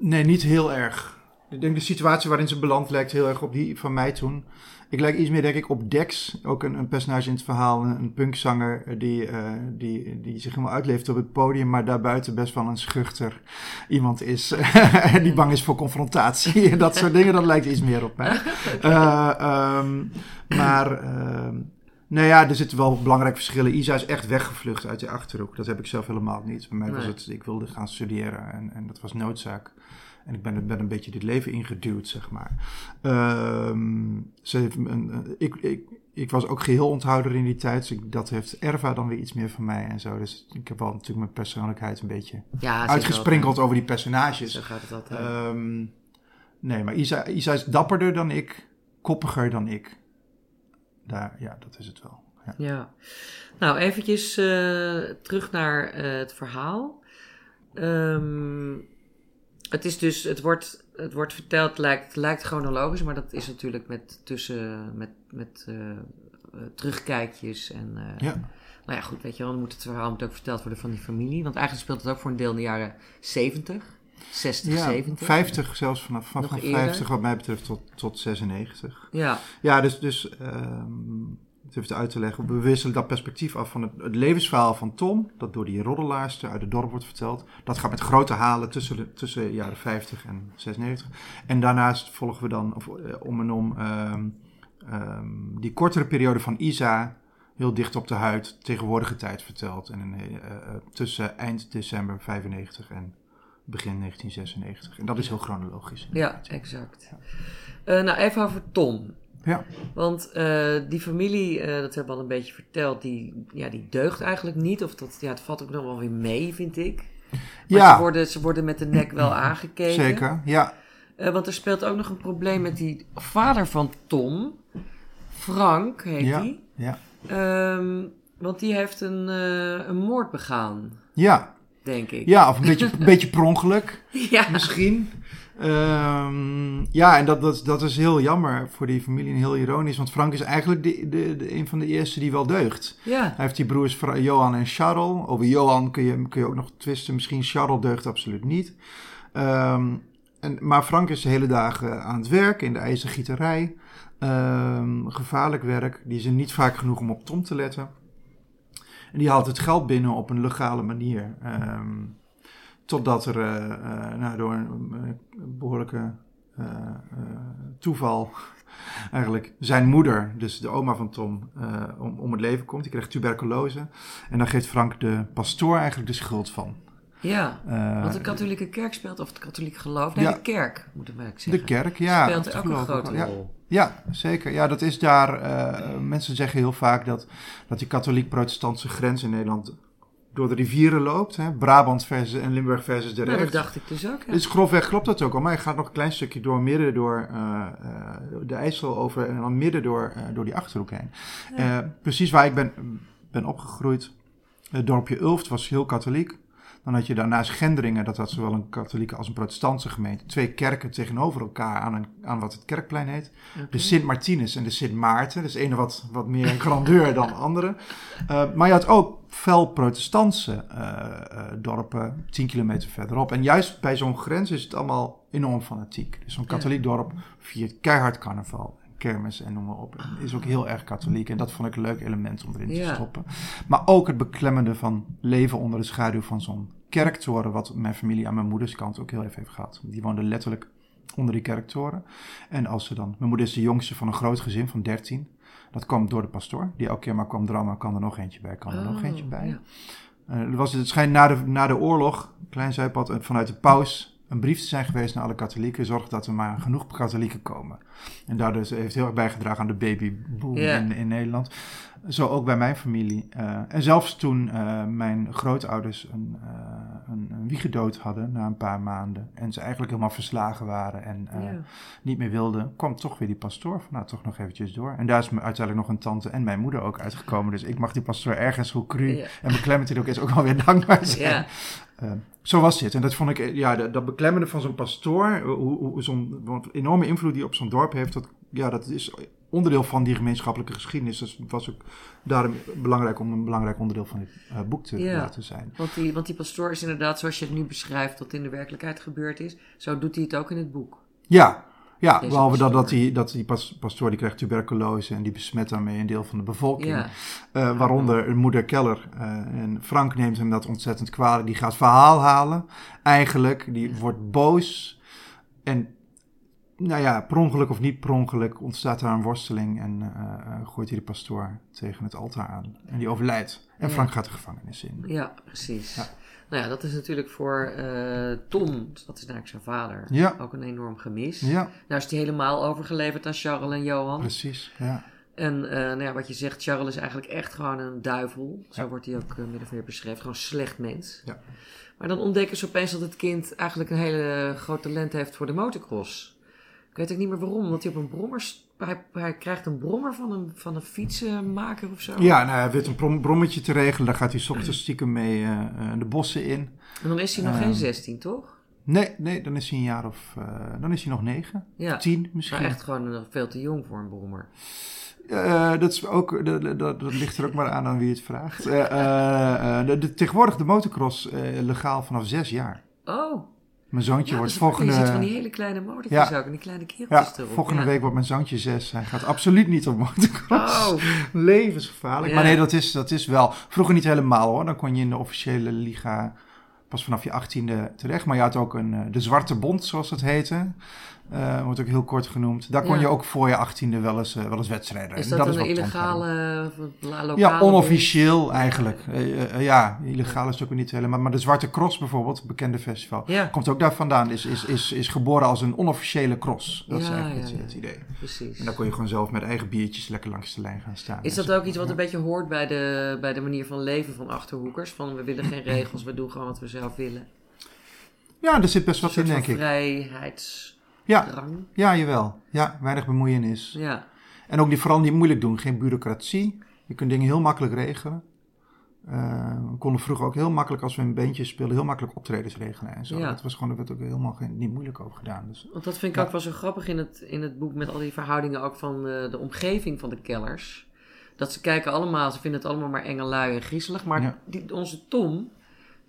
Nee, niet heel erg. Ik denk de situatie waarin ze belandt lijkt heel erg op die van mij toen. Ik lijk iets meer, denk ik, op Dex. Ook een, een personage in het verhaal. Een, een punkzanger die, uh, die, die zich helemaal uitleeft op het podium. Maar daarbuiten best wel een schuchter iemand is. die bang is voor confrontatie. en dat soort dingen. Dat lijkt iets meer op mij. Uh, um, maar... Uh, nou ja, er zitten wel belangrijke verschillen. Isa is echt weggevlucht uit de achterhoek. Dat heb ik zelf helemaal niet. Bij mij nee. was het, ik wilde gaan studeren en, en dat was noodzaak. En ik ben, ben een beetje dit leven ingeduwd, zeg maar. Um, ze heeft een, ik, ik, ik was ook geheel onthouder in die tijd. Dus ik, dat heeft Erva dan weer iets meer van mij en zo. Dus ik heb wel natuurlijk mijn persoonlijkheid een beetje ja, uitgesprinkeld over die personages. Zo gaat het altijd. Um, nee, maar Isa, Isa is dapperder dan ik, koppiger dan ik. Daar, ja, dat is het wel. Ja. ja. Nou, eventjes uh, terug naar uh, het verhaal. Um, het is dus, het wordt, het wordt verteld, lijkt, lijkt chronologisch, maar dat is natuurlijk met tussen, met, met uh, terugkijkjes en... Uh, ja. Nou ja, goed, weet je wel, dan moet het verhaal moet ook verteld worden van die familie. Want eigenlijk speelt het ook voor een deel in de jaren 70, 60, ja, 70. 50 zelfs vanaf, vanaf 50 wat mij betreft tot, tot 96. Ja. Ja, dus, dus um, het even uit te leggen. We wisselen dat perspectief af van het, levensverhaal van Tom, dat door die roddelaarster uit het dorp wordt verteld. Dat gaat met grote halen tussen de tussen jaren 50 en 96. En daarnaast volgen we dan of, eh, om en om ehm, ehm, die kortere periode van Isa, heel dicht op de huid, tegenwoordige tijd verteld. Eh, eh, tussen eind december 95 en begin 1996. En dat is heel chronologisch. Ja, exact. Nou, even over Tom. Ja. Want eh, die familie, eh, dat hebben we al een beetje verteld, die, ja, die deugt eigenlijk niet. Of dat, ja, het valt ook nog wel weer mee, vind ik. Maar Ja. ze, worden, ze worden met de nek wel aangekeken. Zeker, ja. Eh, want er speelt ook nog een probleem met die vader van Tom. Frank heet Ja. die. Ja. Ehm, want die heeft een, een moord begaan, Ja, denk ik. ja of een beetje, een beetje per ongeluk. Ja. Misschien. Ehm, ja, en dat, dat, dat is heel jammer voor die familie en heel ironisch. Want Frank is eigenlijk de, de, de, een van de eerste die wel deugt. Ja. Hij heeft die broers Johan en Charles. Over Johan kun je, kun je ook nog twisten. Misschien Charles deugt absoluut niet. Ehm, en, maar Frank is de hele dagen aan het werk in de ijzergieterij. Ehm, gevaarlijk werk. Die is er niet vaak genoeg om op Tom te letten. En die haalt het geld binnen op een legale manier. Totdat er eh, eh, nou, door een eh, behoorlijke eh, eh, toeval eigenlijk zijn moeder, dus de oma van Tom, om, om het leven komt. Die krijgt tuberculose. En daar geeft Frank de pastoor eigenlijk de schuld van. ja. Want de katholieke kerk speelt, of het katholiek geloof, nee, Ja. de kerk, moeten we eigenlijk de zeggen. kerk, ja. speelt ook een ik grote ja. rol. Ja, zeker. Ja, dat is daar. mensen zeggen heel vaak dat, dat die katholiek-protestantse grens in Nederland door de rivieren loopt. Hè? Brabant versus en Limburg versus de Nou, recht. dat dacht ik dus ook. Ja. Dus grofweg klopt dat ook al. Maar je gaat nog een klein stukje door midden door eh, de IJssel over en dan midden door, eh, door die achterhoek heen. Eh, precies waar ik ben, ben opgegroeid. Het dorpje Ulft was heel katholiek. Dan had je daarnaast Gendringen, dat had zowel een katholieke als een protestantse gemeente. Twee kerken tegenover elkaar aan, een, aan wat het kerkplein heet. De Sint Martinus en de Sint Maarten. Dus de ene wat, wat meer grandeur dan de andere. Eh, maar je had ook fel protestantse eh, eh, dorpen, 10 kilometer verderop. En juist bij zo'n grens is het allemaal enorm fanatiek. Dus zo'n katholiek dorp viert keihard carnaval. Kermis en noem maar op. En is ook heel erg katholiek. En dat vond ik een leuk element om erin te stoppen. Maar ook het beklemmende van leven onder de schaduw van zo'n kerktoren. Wat mijn familie aan mijn moeders kant ook heel even heeft gehad. Die woonde letterlijk onder die kerktoren. En als ze dan... Mijn moeder is de jongste van een groot gezin van 13. Dat kwam door de pastoor. Die elke keer maar kwam drammen. Kan er nog eentje bij, kan er nog Oh, eentje bij. ja. Eh, was, het schijnt na de, na de oorlog, klein zijpad, eh, vanuit de paus een brief te zijn geweest naar alle katholieken. Zorg dat er maar genoeg katholieken komen. En daardoor heeft heel erg bijgedragen aan de babyboom in, in Nederland. Zo ook bij mijn familie. Eh, en zelfs toen eh, mijn grootouders een, uh, een, een wiegedood hadden na een paar maanden. En ze eigenlijk helemaal verslagen waren en niet meer wilden. kwam toch weer die pastoor van nou toch nog eventjes door. En daar is me uiteindelijk nog een tante en mijn moeder ook uitgekomen. Dus ik mag die pastoor ergens, hoe cru Ja. en beklemmend hij ook is, ook wel weer dankbaar zijn. Uh, zo was dit. En dat vond ik, eh, ja, dat, dat beklemmende van zo'n pastoor, hoe, hoe zo'n wat enorme invloed die op zo'n dorp heeft, dat, ja, dat is onderdeel van die gemeenschappelijke geschiedenis. Dus het was ook daarom belangrijk om een belangrijk onderdeel van dit uh, boek te Ja. laten zijn. Want die, want die pastoor is inderdaad, zoals je het nu beschrijft, dat in de werkelijkheid gebeurd is. Zo doet hij het ook in het boek. Ja, ja Deze behalve dat, pastoor. dat die, dat die pas- pastoor die krijgt tuberculose en die besmet daarmee een deel van de bevolking. Ja. Eh, waaronder moeder Keller. Eh, en Frank neemt hem dat ontzettend kwalijk. Die gaat verhaal halen, eigenlijk. Die wordt boos. En, nou ja, per ongeluk of niet per ongeluk ontstaat daar een worsteling. En eh, eh, gooit hij de pastoor tegen het altaar aan. En die overlijdt. En Ja. Frank gaat de gevangenis in. Ja, precies. Ja. Nou ja, dat is natuurlijk voor eh, Tom, dat is eigenlijk zijn vader, Ja. ook een enorm gemis. Ja, Nou is hij helemaal overgeleverd aan Charles en Johan. precies. Ja. En nou ja, wat je zegt, Charles is eigenlijk echt gewoon een duivel. Zo wordt hij ook uh, min of meer beschreven. Gewoon een slecht mens. Ja. Maar dan ontdekken ze opeens dat het kind eigenlijk een hele groot talent heeft voor de motocross. Ik weet ook niet meer waarom, omdat hij op een brommer... Hij, hij krijgt een brommer van een, van een fietsenmaker of zo. Ja, nou, hij weet een brom- brommetje te regelen. Daar gaat hij 's ochtends stiekem mee eh, eh, de bossen in. En dan is hij nog Ehm, geen 16, toch? Nee, nee, dan is hij een jaar of... eh, dan is hij nog negen. Ja. Tien misschien. Maar echt gewoon nog veel te jong voor een brommer. Dat, is ook, dat, dat, dat ligt er ook maar aan aan wie het vraagt. Eh, de, de- tegenwoordig de motocross legaal vanaf zes jaar. Oh, Mijn zoontje Ja, wordt dus volgende... Je ziet van die hele kleine motortjes Ja. ook. En die kleine Ja, keeltjes erop. volgende ja. week wordt mijn zoontje zes. Hij gaat absoluut niet op motocross. Oh, Levensgevaarlijk. Ja. Maar nee, dat is, dat is wel... Vroeger niet helemaal hoor. Dan kon je in de officiële liga pas vanaf je achttiende terecht. Maar je had ook een, eh, de Zwarte Bond, zoals het heette. Eh, wordt ook heel kort genoemd. Daar kon Ja. je ook voor je achttiende wel eens, eh, wel eens wedstrijden. is dat, een illegale, lokale Ja, onofficieel eigenlijk. Eh, eh, ja, illegaal is het ook niet helemaal. Maar de Zwarte Cross bijvoorbeeld, het bekende festival, Ja, komt ook daar vandaan. Is, is, is, is geboren als een onofficiële cross. Dat is Ja, eigenlijk ja, het, idee. precies. En dan kon je gewoon zelf met eigen biertjes lekker langs de lijn gaan staan. Is dat ook iets wat een beetje hoort bij de, bij de manier van leven van Achterhoekers? Van we willen geen regels, we doen gewoon wat we zelf willen. Ja, er zit best wat in, denk ik. vrijheidsdrang. Ja, ja, jawel. Ja, weinig bemoeienis. Ja. En ook niet, vooral niet moeilijk doen. Geen bureaucratie. Je kunt dingen heel makkelijk regelen. Eh, we konden vroeger ook heel makkelijk, als we een bandje speelden, heel makkelijk optredens regelen en zo. Ja. Dat was gewoon, er werd ook helemaal geen, niet moeilijk over gedaan. Dus, Want dat vind ik Ja. ook wel zo grappig in het, in het boek met al die verhoudingen ook van eh, de omgeving van de kellers. Dat ze kijken allemaal, ze vinden het allemaal maar enge lui en griezelig. Maar Ja. die, onze Tom,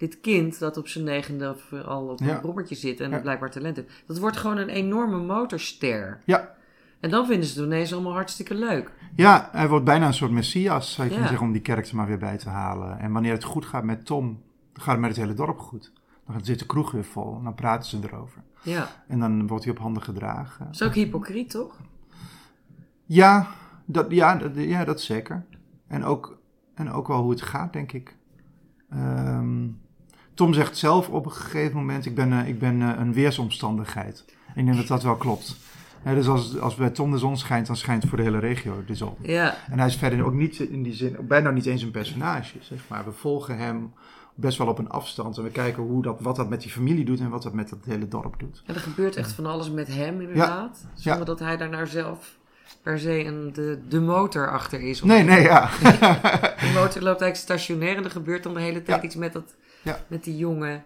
dit kind dat op zijn negende al op een Ja. brommertje zit en blijkbaar talent heeft. Dat wordt gewoon een enorme motorster. Ja. En dan vinden ze het ineens allemaal hartstikke leuk. Ja, hij wordt bijna een soort messias, Ja. kunnen zeggen, om die kerk er maar weer bij te halen. En wanneer het goed gaat met Tom, dan gaat het met het hele dorp goed. Dan zit de kroeg weer vol en dan praten ze erover. Ja. En dan wordt hij op handen gedragen. Dat is ook hypocriet, toch? Ja, dat, ja, dat, ja, dat zeker. En ook, en ook wel hoe het gaat, denk ik. Ehm, Tom zegt zelf op een gegeven moment: Ik ben, eh, ik ben eh, een weersomstandigheid. Ik denk dat dat wel klopt. Dus als, als bij Tom de zon schijnt, dan schijnt voor de hele regio de zon. Ja. En hij is verder ook niet in die zin, bijna niet eens een personage, zeg maar. We volgen hem best wel op een afstand en we kijken hoe dat, wat dat met die familie doet en wat dat met het hele dorp doet. En er gebeurt echt van alles met hem, inderdaad. Zonder Ja. dat hij daar nou zelf per se een, de, de motor achter is. Nee, nee, ja. De motor loopt eigenlijk stationair en er gebeurt dan de hele tijd iets met, dat, Ja. met die jongen.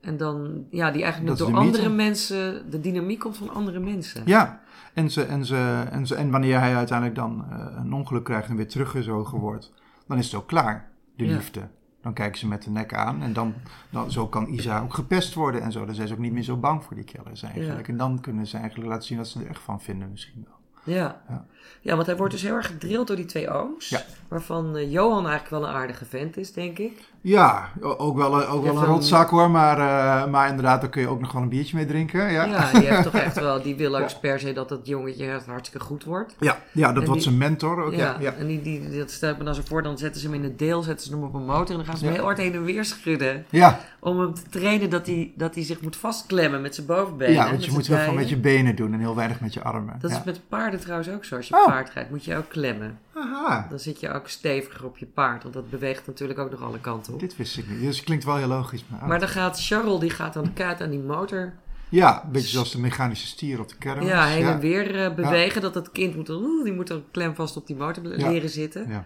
En dan, ja, die eigenlijk door mythe. andere mensen, de dynamiek komt van andere mensen. Ja, en, ze, en, ze, en, ze, en wanneer hij uiteindelijk dan eh, een ongeluk krijgt en weer teruggezogen wordt, dan is het ook klaar, de Ja. liefde. Dan kijken ze met de nek aan en dan, dan zo kan Isa ook gepest worden en zo. Dan zijn ze ook niet meer zo bang voor die killers eigenlijk. Ja. En dan kunnen ze eigenlijk laten zien wat ze er echt van vinden misschien wel. Ja. Ja. ja, want hij wordt dus heel erg gedrild door die twee ooms. Ja. Waarvan eh, Johan eigenlijk wel een aardige vent is, denk ik. Ja, ook wel, een- ook wel een rotzak hoor, maar, eh, maar inderdaad, daar kun je ook nog wel een biertje mee drinken. Ja, Ja, die heeft toch echt wel, die wil ook per se dat dat jongetje echt hartstikke goed wordt. ja, ja dat En wordt die- zijn mentor ook. Ja, Ja, ja. en die, die, dat stel ik me dan zo voor, dan zetten ze hem in het deel, zetten ze hem op een motor en dan gaan ze hem heel hard heen en weer schudden. ja, Om hem te trainen dat hij, dat hij zich moet vastklemmen met zijn bovenbenen. ja want je moet heel veel met je benen doen en heel weinig met je armen. Dat is met paarden trouwens ook zo. Als je Oh. paard rijdt, moet je ook klemmen. Aha, Dan zit je ook steviger op je paard, want dat beweegt natuurlijk ook nog alle kanten op. dit wist ik niet. Dus het klinkt wel heel logisch. Maar, Maar dan gaat Charles, die gaat aan de kaart aan die motor. Ja, een beetje zoals de mechanische stier op de kermis. Ja, heen ja. en weer eh, bewegen. Dat het kind moet, oeh, die moet dan klemvast op die motor Ja. leren zitten. Ja.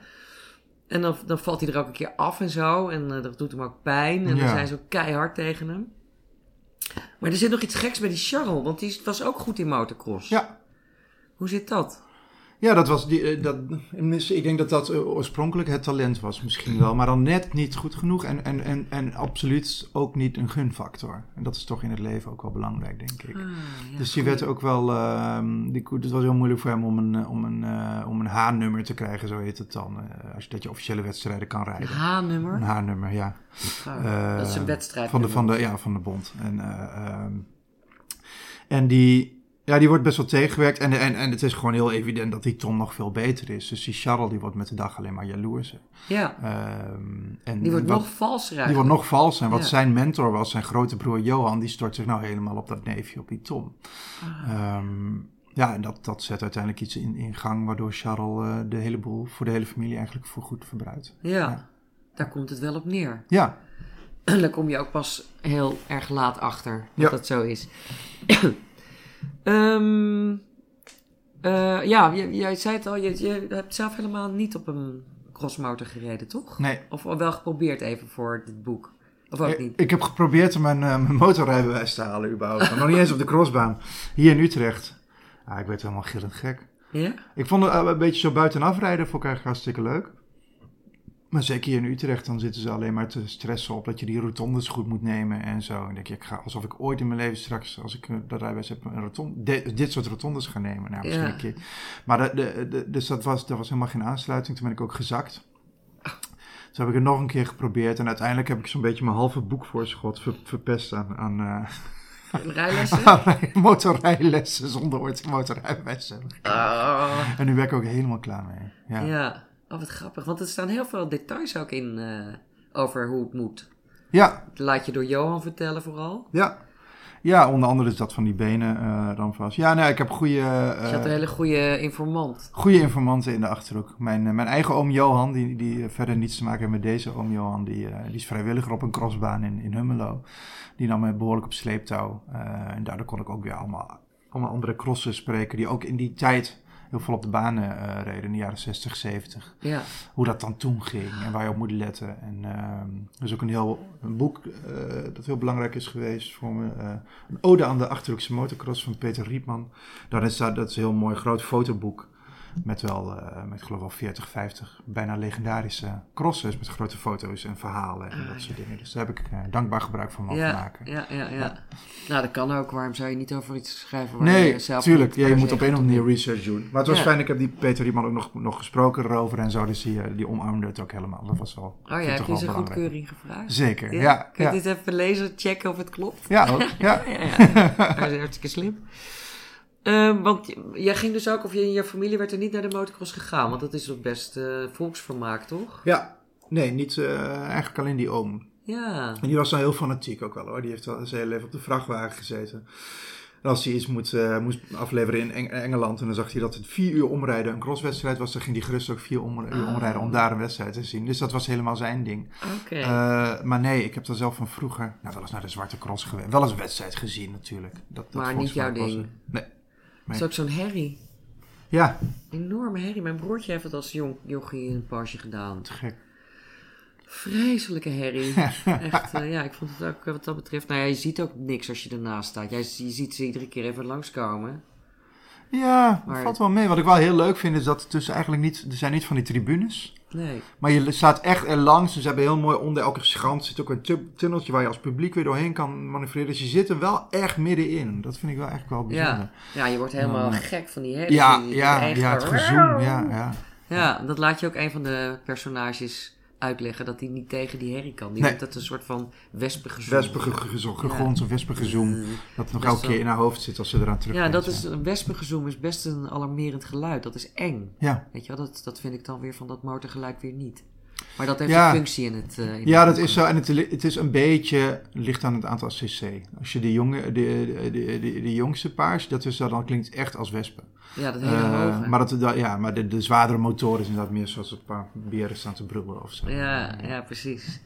En dan, dan valt hij er ook een keer af en zo. En eh, dat doet hem ook pijn. En dan zijn ze ook keihard tegen hem. Maar er zit nog iets geks bij die Charles, want die was ook goed in motocross. Ja. Hoe zit dat? Ja, dat was die, eh, dat, ik denk dat dat eh, oorspronkelijk het talent was misschien wel, maar dan net niet goed genoeg en, en, en, en absoluut ook niet een gunfactor. En dat is toch in het leven ook wel belangrijk, denk ik. Ah, ja, dus die goed. werd ook wel, ehm, die, het was heel moeilijk voor hem om een, eh, om een, om een H-nummer te krijgen, zo heet het dan. als je dat je officiële wedstrijden kan Een rijden. H-nummer? Een H-nummer, ja. Oh, dat is een wedstrijd. Van de, van de, ja, van de bond. En, eh, ehm, en die, ja, die wordt best wel tegengewerkt. En, en, en het is gewoon heel evident dat die Tom nog veel beter is. Dus die Charles die wordt met de dag alleen maar jaloers. Ja, Ehm, en die wordt wat- nog valser die wordt nog vals. En wat Ja. zijn mentor was, zijn grote broer Johan, die stort zich nou helemaal op dat neefje, op die Tom. Ah. Ehm, ja, en dat, dat zet uiteindelijk iets in, in gang, waardoor Charles eh, de hele boel voor de hele familie eigenlijk voor goed verbruikt. Ja, Ja. daar komt het wel op neer. Ja, Daar kom je ook pas heel erg laat achter dat Ja. dat zo is. Ehm, eh, ja, jij, jij zei het al, je, je hebt zelf helemaal niet op een crossmotor gereden, toch? nee. Of wel geprobeerd even voor dit boek? Of ook Ik, niet? ik heb geprobeerd om mijn, eh, mijn motorrijbewijs te halen überhaupt. Maar nog niet eens op de crossbaan. Hier in Utrecht. Ah, ik werd helemaal gillend gek. Ja? Ik vond het een beetje zo buitenaf rijden vond ik eigenlijk hartstikke leuk. Maar zeker hier in Utrecht, dan zitten ze alleen maar te stressen op dat je die rotondes goed moet nemen en zo. En dan denk je, ik ga alsof ik ooit in mijn leven straks, als ik eh, de rijbewijs heb, een rotonde, de- dit soort rotondes ga nemen. Nou, misschien Ja. een keer. Maar de, de, de- dus dat was, dat was helemaal geen aansluiting. Toen ben ik ook gezakt. Toen heb ik het nog een keer geprobeerd en uiteindelijk heb ik zo'n beetje mijn halve boekvoorschot ver, verpest aan, aan, eh, Rijlessen? motorrijlessen zonder ooit motorrijbewijs te hebben. Ah. En nu ben ik ook helemaal klaar mee. Ja. Ja, oh, wat grappig. Want er staan heel veel details ook in eh, over hoe het moet. ja, Laat je door Johan vertellen vooral. Ja. Ja, onder andere is dat van die benen eh, dan vast. Ja, nee, ik heb goede, eh, je had een hele goede informant. goede informanten in de Achterhoek. Mijn, eh, mijn eigen oom Johan, die, die eh, verder niets te maken heeft met deze oom Johan, die, eh, die is vrijwilliger op een crossbaan in, in Hummelo. Die nam mij behoorlijk op sleeptouw. Eh, en daardoor kon ik ook weer allemaal, allemaal andere crossen spreken die ook in die tijd heel veel op de banen eh, reden, in de jaren 60, 70 Ja, hoe dat dan toen ging en waar je op moet letten. En ehm, er is ook een heel een boek eh, dat heel belangrijk is geweest voor me. eh, een ode aan de Achterhoekse motocross van Peter Riepman. Daarin staat, dat is een heel mooi groot fotoboek. Met wel, met geloof wel 40, 50 bijna legendarische crossers met grote foto's en verhalen en dat soort dingen. Dus daar heb ik eh, dankbaar gebruik van mogen ja, maken. ja, ja, ja. Nou, dat kan ook. Waarom zou je niet over iets schrijven waar Nee, je zelf tuurlijk. Ja, je moet op een of andere manier research doen. Maar het was fijn. Ik heb die Peter Riepman ook nog, nog gesproken erover en zo. Dus die, eh, die omarmde het ook helemaal. Dat was wel. Oh ja, heb je belangrijk. goedkeuring gevraagd? Zeker, ja. Kun je dit even lezen, checken of het klopt? Ja, ook. Ja. Ja, ja. Hartstikke slim. Ehm, want jij ging dus ook, of je in je familie werd er niet naar de motocross gegaan. Want dat is toch best eh, volksvermaak, toch? ja. Nee, niet eh, eigenlijk alleen die oom. Ja. En die was dan heel fanatiek ook wel hoor. Die heeft al zijn hele leven op de vrachtwagen gezeten. En als hij iets moet, eh, moest afleveren in Eng- Engeland en dan zag hij dat het vier uur omrijden een crosswedstrijd was, dan ging hij gerust ook vier om- uur Ah. omrijden om daar een wedstrijd te zien. Dus dat was helemaal zijn ding. Oké. Maar nee, ik heb dan zelf van vroeger, nou wel eens naar de Zwarte Cross geweest. Wel eens een wedstrijd gezien natuurlijk. Dat, dat maar niet jouw was ding. Nee. Het is ook zo'n herrie. Ja, Enorme herrie. Mijn broertje heeft het als jong, jochie in een Porsche gedaan. te gek. Vreselijke herrie. Echt, eh, ja, ik vond het ook eh, wat dat betreft. Nou ja, je ziet ook niks als je ernaast staat. Jij, je ziet ze iedere keer even langskomen. Ja, Maar- valt wel mee. Wat ik wel heel leuk vind is dat er tussen eigenlijk niet, er zijn niet van die tribunes. Nee. Maar je staat echt er langs. Dus ze hebben heel mooi onder elke schans zit ook een tu- tunneltje waar je als publiek weer doorheen kan manoeuvreren. Dus je zit er wel echt middenin. Dat vind ik wel echt wel bijzonder. Ja. ja, je wordt helemaal gek van die herrie. Ja, Die- ja, die ja, het gezoem. Ja, ja. Ja, dat laat je ook een van de personages uitleggen. Dat hij niet tegen die herrie kan. Die Nee. dat een soort van wespengezoem Wespengezoem, of wespengezoem. Mm. Dat nog elke keer in haar hoofd zit als ze eraan terug Ja, dat is, een wespengezoem is best een alarmerend geluid. Dat is eng. Ja. Weet je wel, dat, dat vind ik dan weer van dat motorgeluid weer niet. Maar dat heeft Ja. een functie in het... eh, in Ja, dat is zo. En het, het is een beetje, ligt aan het aantal cc. Als je de, jonge, de, de, de, jongste paars, dat is, dan klinkt echt als wespen. Ja, dat hele Eh, hoge. maar dat, dat- ja, maar de, de zwaardere motoren is inderdaad meer zoals een paar beren staan te brullen of zo. Ja, ja, precies.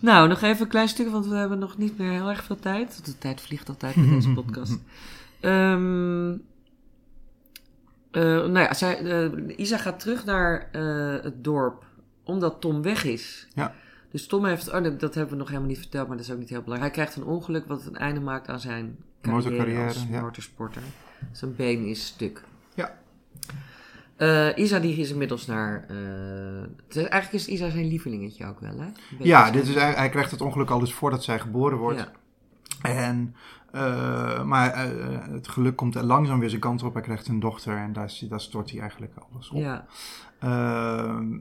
Nou, nog even een klein stuk, want we hebben nog niet meer heel erg veel tijd. De tijd vliegt altijd met deze podcast. Ehm eh, nou ja, zij, Isa gaat terug naar het dorp, omdat Tom weg is. Ja. Dus Tom heeft, oh, dat, hebben we nog helemaal niet verteld, maar dat is ook niet heel belangrijk. Hij krijgt een ongeluk wat een einde maakt aan zijn carrière als ja. motorsporter. Zijn been is stuk. Ja. Eh, Isa die is inmiddels naar... eh, is- eigenlijk is Isa zijn lievelingetje ook wel, hè? Een Ja, dit is, hij, hij krijgt het ongeluk al dus voordat zij geboren wordt. Ja. En, eh, maar eh, het geluk komt er langzaam weer zijn kant op. Hij krijgt een dochter en daar, stort hij eigenlijk alles op. Ja. Eh,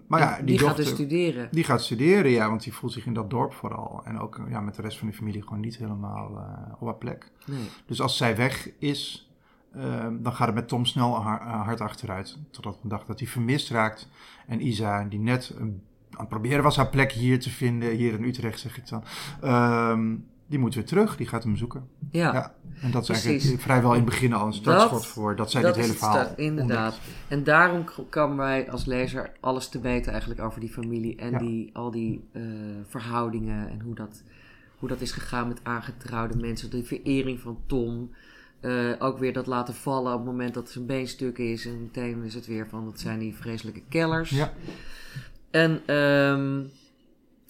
maar ja, En die, gaat dus studeren. die gaat studeren, ja, want die voelt zich in dat dorp vooral. En ook ja, met de rest van de familie gewoon niet helemaal eh, op haar plek. Nee. Dus als zij weg is, eh, dan gaat het met Tom snel ha- hard achteruit. Totdat een dag dat hij vermist raakt. En Isa, die net aan het proberen was haar plek hier te vinden, hier in Utrecht zeg ik dan. ehm, die moet weer terug, die gaat hem zoeken. Ja, Ja. En dat is Precies. eigenlijk vrijwel in het begin al een startschot voor dat zij dat dit hele verhaal start, inderdaad. ontdekt. En daarom k- komen wij als lezer alles te weten eigenlijk over die familie en Ja. die, al die eh, verhoudingen en hoe dat, hoe dat is gegaan met aangetrouwde mensen. De verering van Tom. Eh, ook weer dat laten vallen op het moment dat zijn been stuk is. En meteen is het weer van, dat zijn die vreselijke kellers. Ja. En ehm,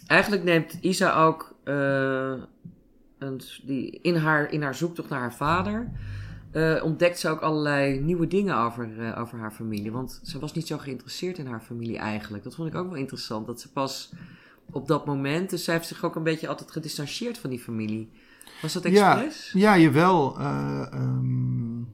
eigenlijk neemt Isa ook eh, die, in, haar, in haar zoektocht naar haar vader. eh, ontdekt ze ook allerlei nieuwe dingen over, eh, over haar familie. Want ze was niet zo geïnteresseerd in haar familie eigenlijk. Dat vond ik ook wel interessant. Dat ze pas op dat moment. Dus zij heeft zich ook een beetje altijd gedistanceerd van die familie. Was dat expres? Ja, ja jawel. Uh, um,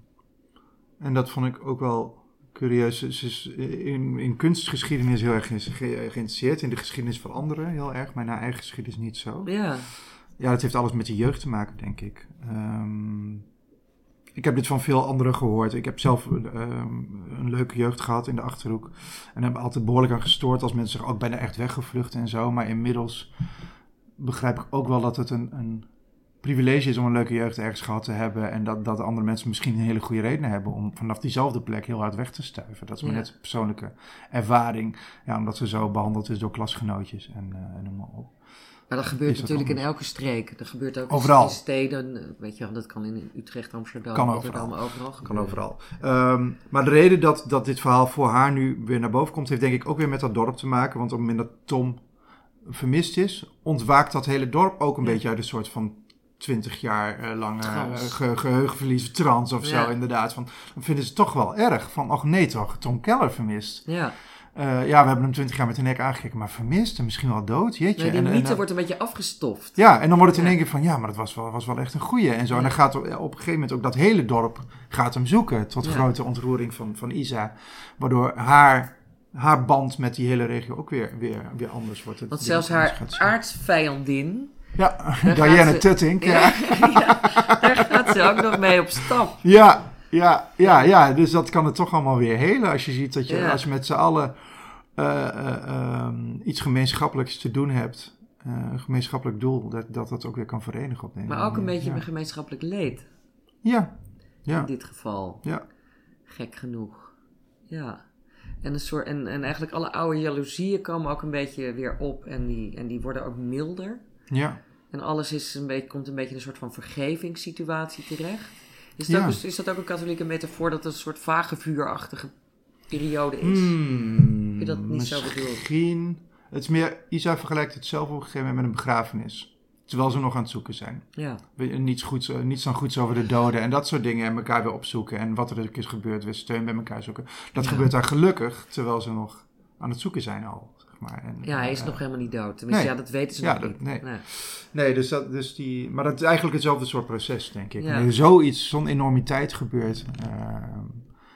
en dat vond ik ook wel curieus. Ze is in, in kunstgeschiedenis heel erg geïnteresseerd. In de geschiedenis van anderen heel erg. Maar naar eigen geschiedenis niet zo. Ja. Ja, dat heeft alles met de jeugd te maken, denk ik. Um, ik heb dit van veel anderen gehoord. Ik heb zelf uh, een leuke jeugd gehad in de achterhoek. En heb altijd behoorlijk aan gestoord als mensen zich ook bijna echt weggevlucht en zo. Maar inmiddels begrijp ik ook wel dat het een, een privilege is om een leuke jeugd ergens gehad te hebben. En dat, dat andere mensen misschien een hele goede reden hebben om vanaf diezelfde plek heel hard weg te stuiven. Dat is maar net persoonlijke ervaring. Ja, omdat ze zo behandeld is door klasgenootjes en, uh, en noem maar op. Maar dat gebeurt natuurlijk in elke streek. Dat gebeurt ook overal. in steden. Eh, weet je, dat kan in Utrecht, Amsterdam, kan Rotterdam, overal. overal kan overal. Um, maar de reden dat, dat dit verhaal voor haar nu weer naar boven komt, heeft denk ik ook weer met dat dorp te maken. Want op het moment dat Tom vermist is, ontwaakt dat hele dorp ook een Ja. beetje uit een soort van twintig jaar eh, lange eh, ge- geheugenverlies, trance of Ja. zo inderdaad. Van, dan vinden ze het toch wel erg. Van, ach nee toch, Tom Keller vermist. Ja, ja, we hebben hem twintig jaar met de nek aangekeken, maar vermist en misschien wel dood, jeetje. nee, die En- en, mythe eh, wordt een beetje afgestoft. ja, en dan wordt het in één keer van, ja, maar dat was wel, was wel echt een goeie en zo. En dan gaat op een gegeven moment ook dat hele dorp gaat hem zoeken. Tot grote ontroering van, van Isa. Waardoor haar, haar band met die hele regio ook weer, weer, weer anders wordt. Het Want zelfs haar aardsvijandin, Ja, ze- ja, Ja. ja, daar gaat ze ook nog mee op stap. Ja, ja, ja, ja, dus dat kan het toch allemaal weer helen. Als je ziet dat je, Ja. als je met z'n allen eh, eh, ehm, iets gemeenschappelijks te doen hebt. eh, een gemeenschappelijk doel, dat, dat dat ook weer kan verenigen op Maar ook een beetje ja. een gemeenschappelijk leed Ja, ja, in dit geval. ja. Gek genoeg. Ja. En, een soort, en, en eigenlijk alle oude jaloezieën komen ook een beetje weer op en die, en die worden ook milder. ja. En alles is een beetje, komt een beetje in een soort van vergevingssituatie terecht. Is dat, Ja. ook, een- is dat ook een katholieke metafoor dat het een soort vage vuurachtige periode is? Hmm, Heb je dat niet zo bedoeld? Misschien. Het is meer, Isa vergelijkt het zelf op een gegeven moment met een begrafenis. Terwijl ze nog aan het zoeken zijn. Ja. Niets, goeds, eh, niets dan goeds over de doden en dat soort dingen. En elkaar weer opzoeken. En wat er ook is gebeurd, weer steun bij elkaar zoeken. Dat Ja. gebeurt daar gelukkig, terwijl ze nog aan het zoeken zijn al. Maar. en, ja, hij is eh, nog helemaal niet dood. Tenminste, nee. ja, dat weten ze Ja, nog dat- niet. nee. Nee, dus dat, dus die, maar dat is eigenlijk hetzelfde soort proces, denk ik. Ja. Wanneer zoiets, zo'n enormiteit gebeurt, eh,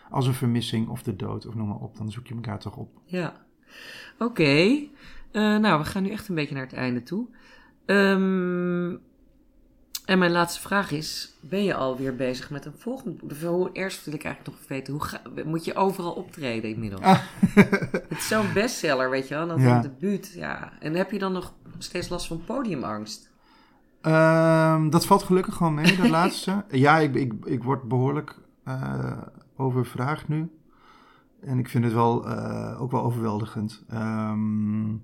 als een vermissing of de dood of noem maar op, dan zoek je elkaar toch op. Ja. Oké. Eh, nou, we gaan nu echt een beetje naar het einde toe. Ehm, en mijn laatste vraag is: ben je alweer bezig met een volgend boek? Hoe, eerst wil ik eigenlijk nog weten: hoe ga, moet je overal optreden inmiddels? Ah. Het is zo'n bestseller, weet je wel, dat Ja. debuut. Ja. En heb je dan nog steeds last van podiumangst? Ehm, dat valt gelukkig gewoon mee, dat laatste. Ja, ik, ik, ik word behoorlijk eh, overvraagd nu. En ik vind het wel, eh, ook wel overweldigend. Ehm,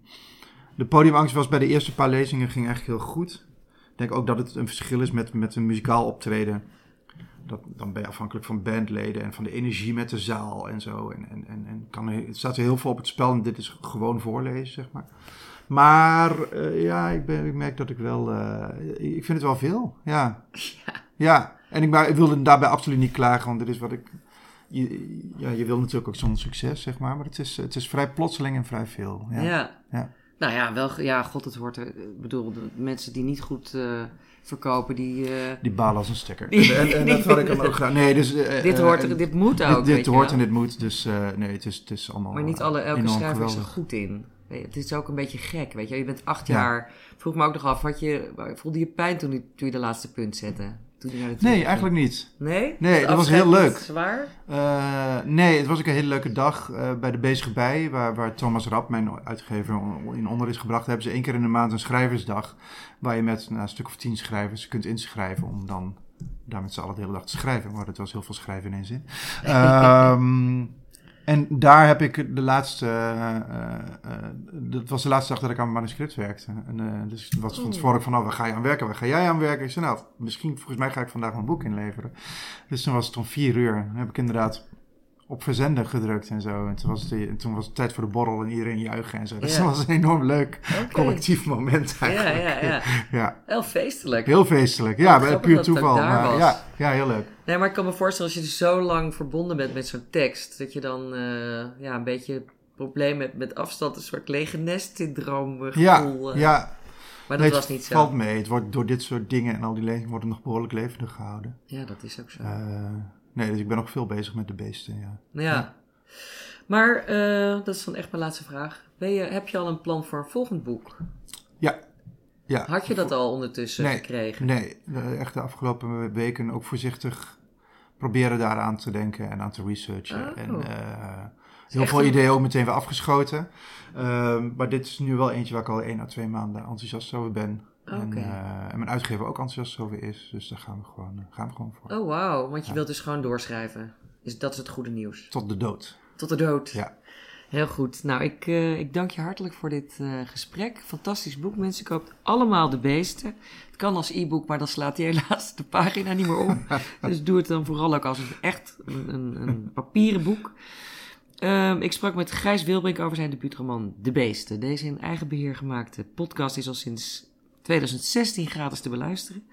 de podiumangst was bij de eerste paar lezingen ging eigenlijk heel goed. Ik denk ook dat het een verschil is met, met een muzikaal optreden. Dat, dan ben je afhankelijk van bandleden en van de energie met de zaal en zo. En, en, en, en kan, het staat heel veel op het spel en dit is gewoon voorlezen, zeg maar. Maar eh, ja, ik, ben, ik merk dat ik wel. eh, ik vind het wel veel. Ja. Ja. En ik, maar, ik wilde daarbij absoluut niet klagen, want dit is wat ik. Je, ja, je wil natuurlijk ook zo'n succes, zeg maar. Maar het is, het is vrij plotseling en vrij veel. Ja. Ja. Ja. Nou ja, wel, ja, god, het hoort er. Ik bedoel, de mensen die niet goed eh, verkopen, die. eh, Die balen als een stekker. Die- en, en, dat had ik dan ook gedaan. Nee, dus, eh, dit hoort en er, dit moet ook. dit, dit hoort en dit moet. Dus nee, het is, het is allemaal. Maar niet alle, elke schrijver is er goed in. Het is ook een beetje gek, weet je. Je bent acht Ja. jaar. Vroeg me ook nog af, had je, voelde je pijn toen, je- toen je de laatste punt zette? Toen je naar de tour Nee, ging? eigenlijk niet. Nee? Nee, dat was heel leuk. Zwaar? Eh, nee, het was ook een hele leuke dag eh, bij de Bezige Bij, waar, waar Thomas Rapp, mijn uitgever, in onder is gebracht. Hebben ze één keer in de maand een schrijversdag, waar je met nou, een stuk of tien schrijvers kunt inschrijven om dan daar met z'n allen de hele dag te schrijven. Maar het was heel veel schrijven in één zin. Ehm, en daar heb ik de laatste, eh, eh, eh, dat was de laatste dag dat ik aan mijn manuscript werkte. En, dus het was van tevoren van, nou, waar ga je aan werken? Waar ga jij aan werken? Ik zei, nou, misschien, volgens mij ga ik vandaag mijn boek inleveren. Dus toen was het om vier uur. Dan heb ik inderdaad op verzenden gedrukt en zo. En toen was, het, en toen was het tijd voor de borrel en iedereen juichen en zo. Dus Ja. dat was een enorm leuk collectief moment Ja, eigenlijk. ja, ja. Ja, Heel feestelijk. heel feestelijk. Ja, bij puur toeval. Maar, ja, ja, heel leuk. Nee, maar ik kan me voorstellen als je dus zo lang verbonden bent met zo'n tekst, dat je dan eh, ja, een beetje probleem hebt met afstand, een soort lege nest syndroom Ja, eh. ja. maar dat Nee, was niet zo. valt mee. Het wordt door dit soort dingen en al die lezingen wordt het nog behoorlijk levendig gehouden. Ja, dat is ook zo. Eh, nee, dus ik ben nog veel bezig met de beesten, ja. Nou ja. Maar eh, dat is dan echt mijn laatste vraag. Ben je, heb je al een plan voor een volgend boek? Ja. ja. Had je dat al ondertussen Nee, gekregen? Nee, echt de afgelopen weken ook voorzichtig proberen daaraan te denken en aan te researchen. Oh. En eh, heel veel een- ideeën ook meteen weer afgeschoten. Ehm, maar dit is nu wel eentje waar ik al één à twee maanden enthousiast over ben. En, eh, en mijn uitgever ook enthousiast over is. Dus daar gaan we gewoon, eh, gaan we gewoon voor. Oh, wauw. Want je Ja. wilt dus gewoon doorschrijven. Is, dat is het goede nieuws. Tot de dood. Tot de dood. Ja. Heel goed. Nou, ik, eh, ik dank je hartelijk voor dit gesprek. Fantastisch boek. Mensen koopt allemaal de beesten. Het kan als e-book, maar dan slaat hij helaas de pagina niet meer om. dus doe het dan vooral ook als een echt een, een, een papieren boek. Ehm, ik sprak met Gijs Wilbrink over zijn debuutroman De Beesten. Deze in eigen beheer gemaakte podcast is al sinds 2016 gratis te beluisteren.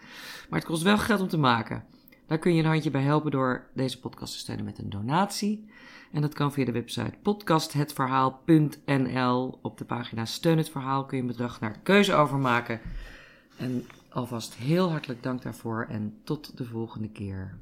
Maar het kost wel geld om te maken. Daar kun je een handje bij helpen door deze podcast te steunen met een donatie. En dat kan via de website podcasthetverhaal.nl. Op de pagina Steun het Verhaal kun je een bedrag naar keuze overmaken. En alvast heel hartelijk dank daarvoor en tot de volgende keer.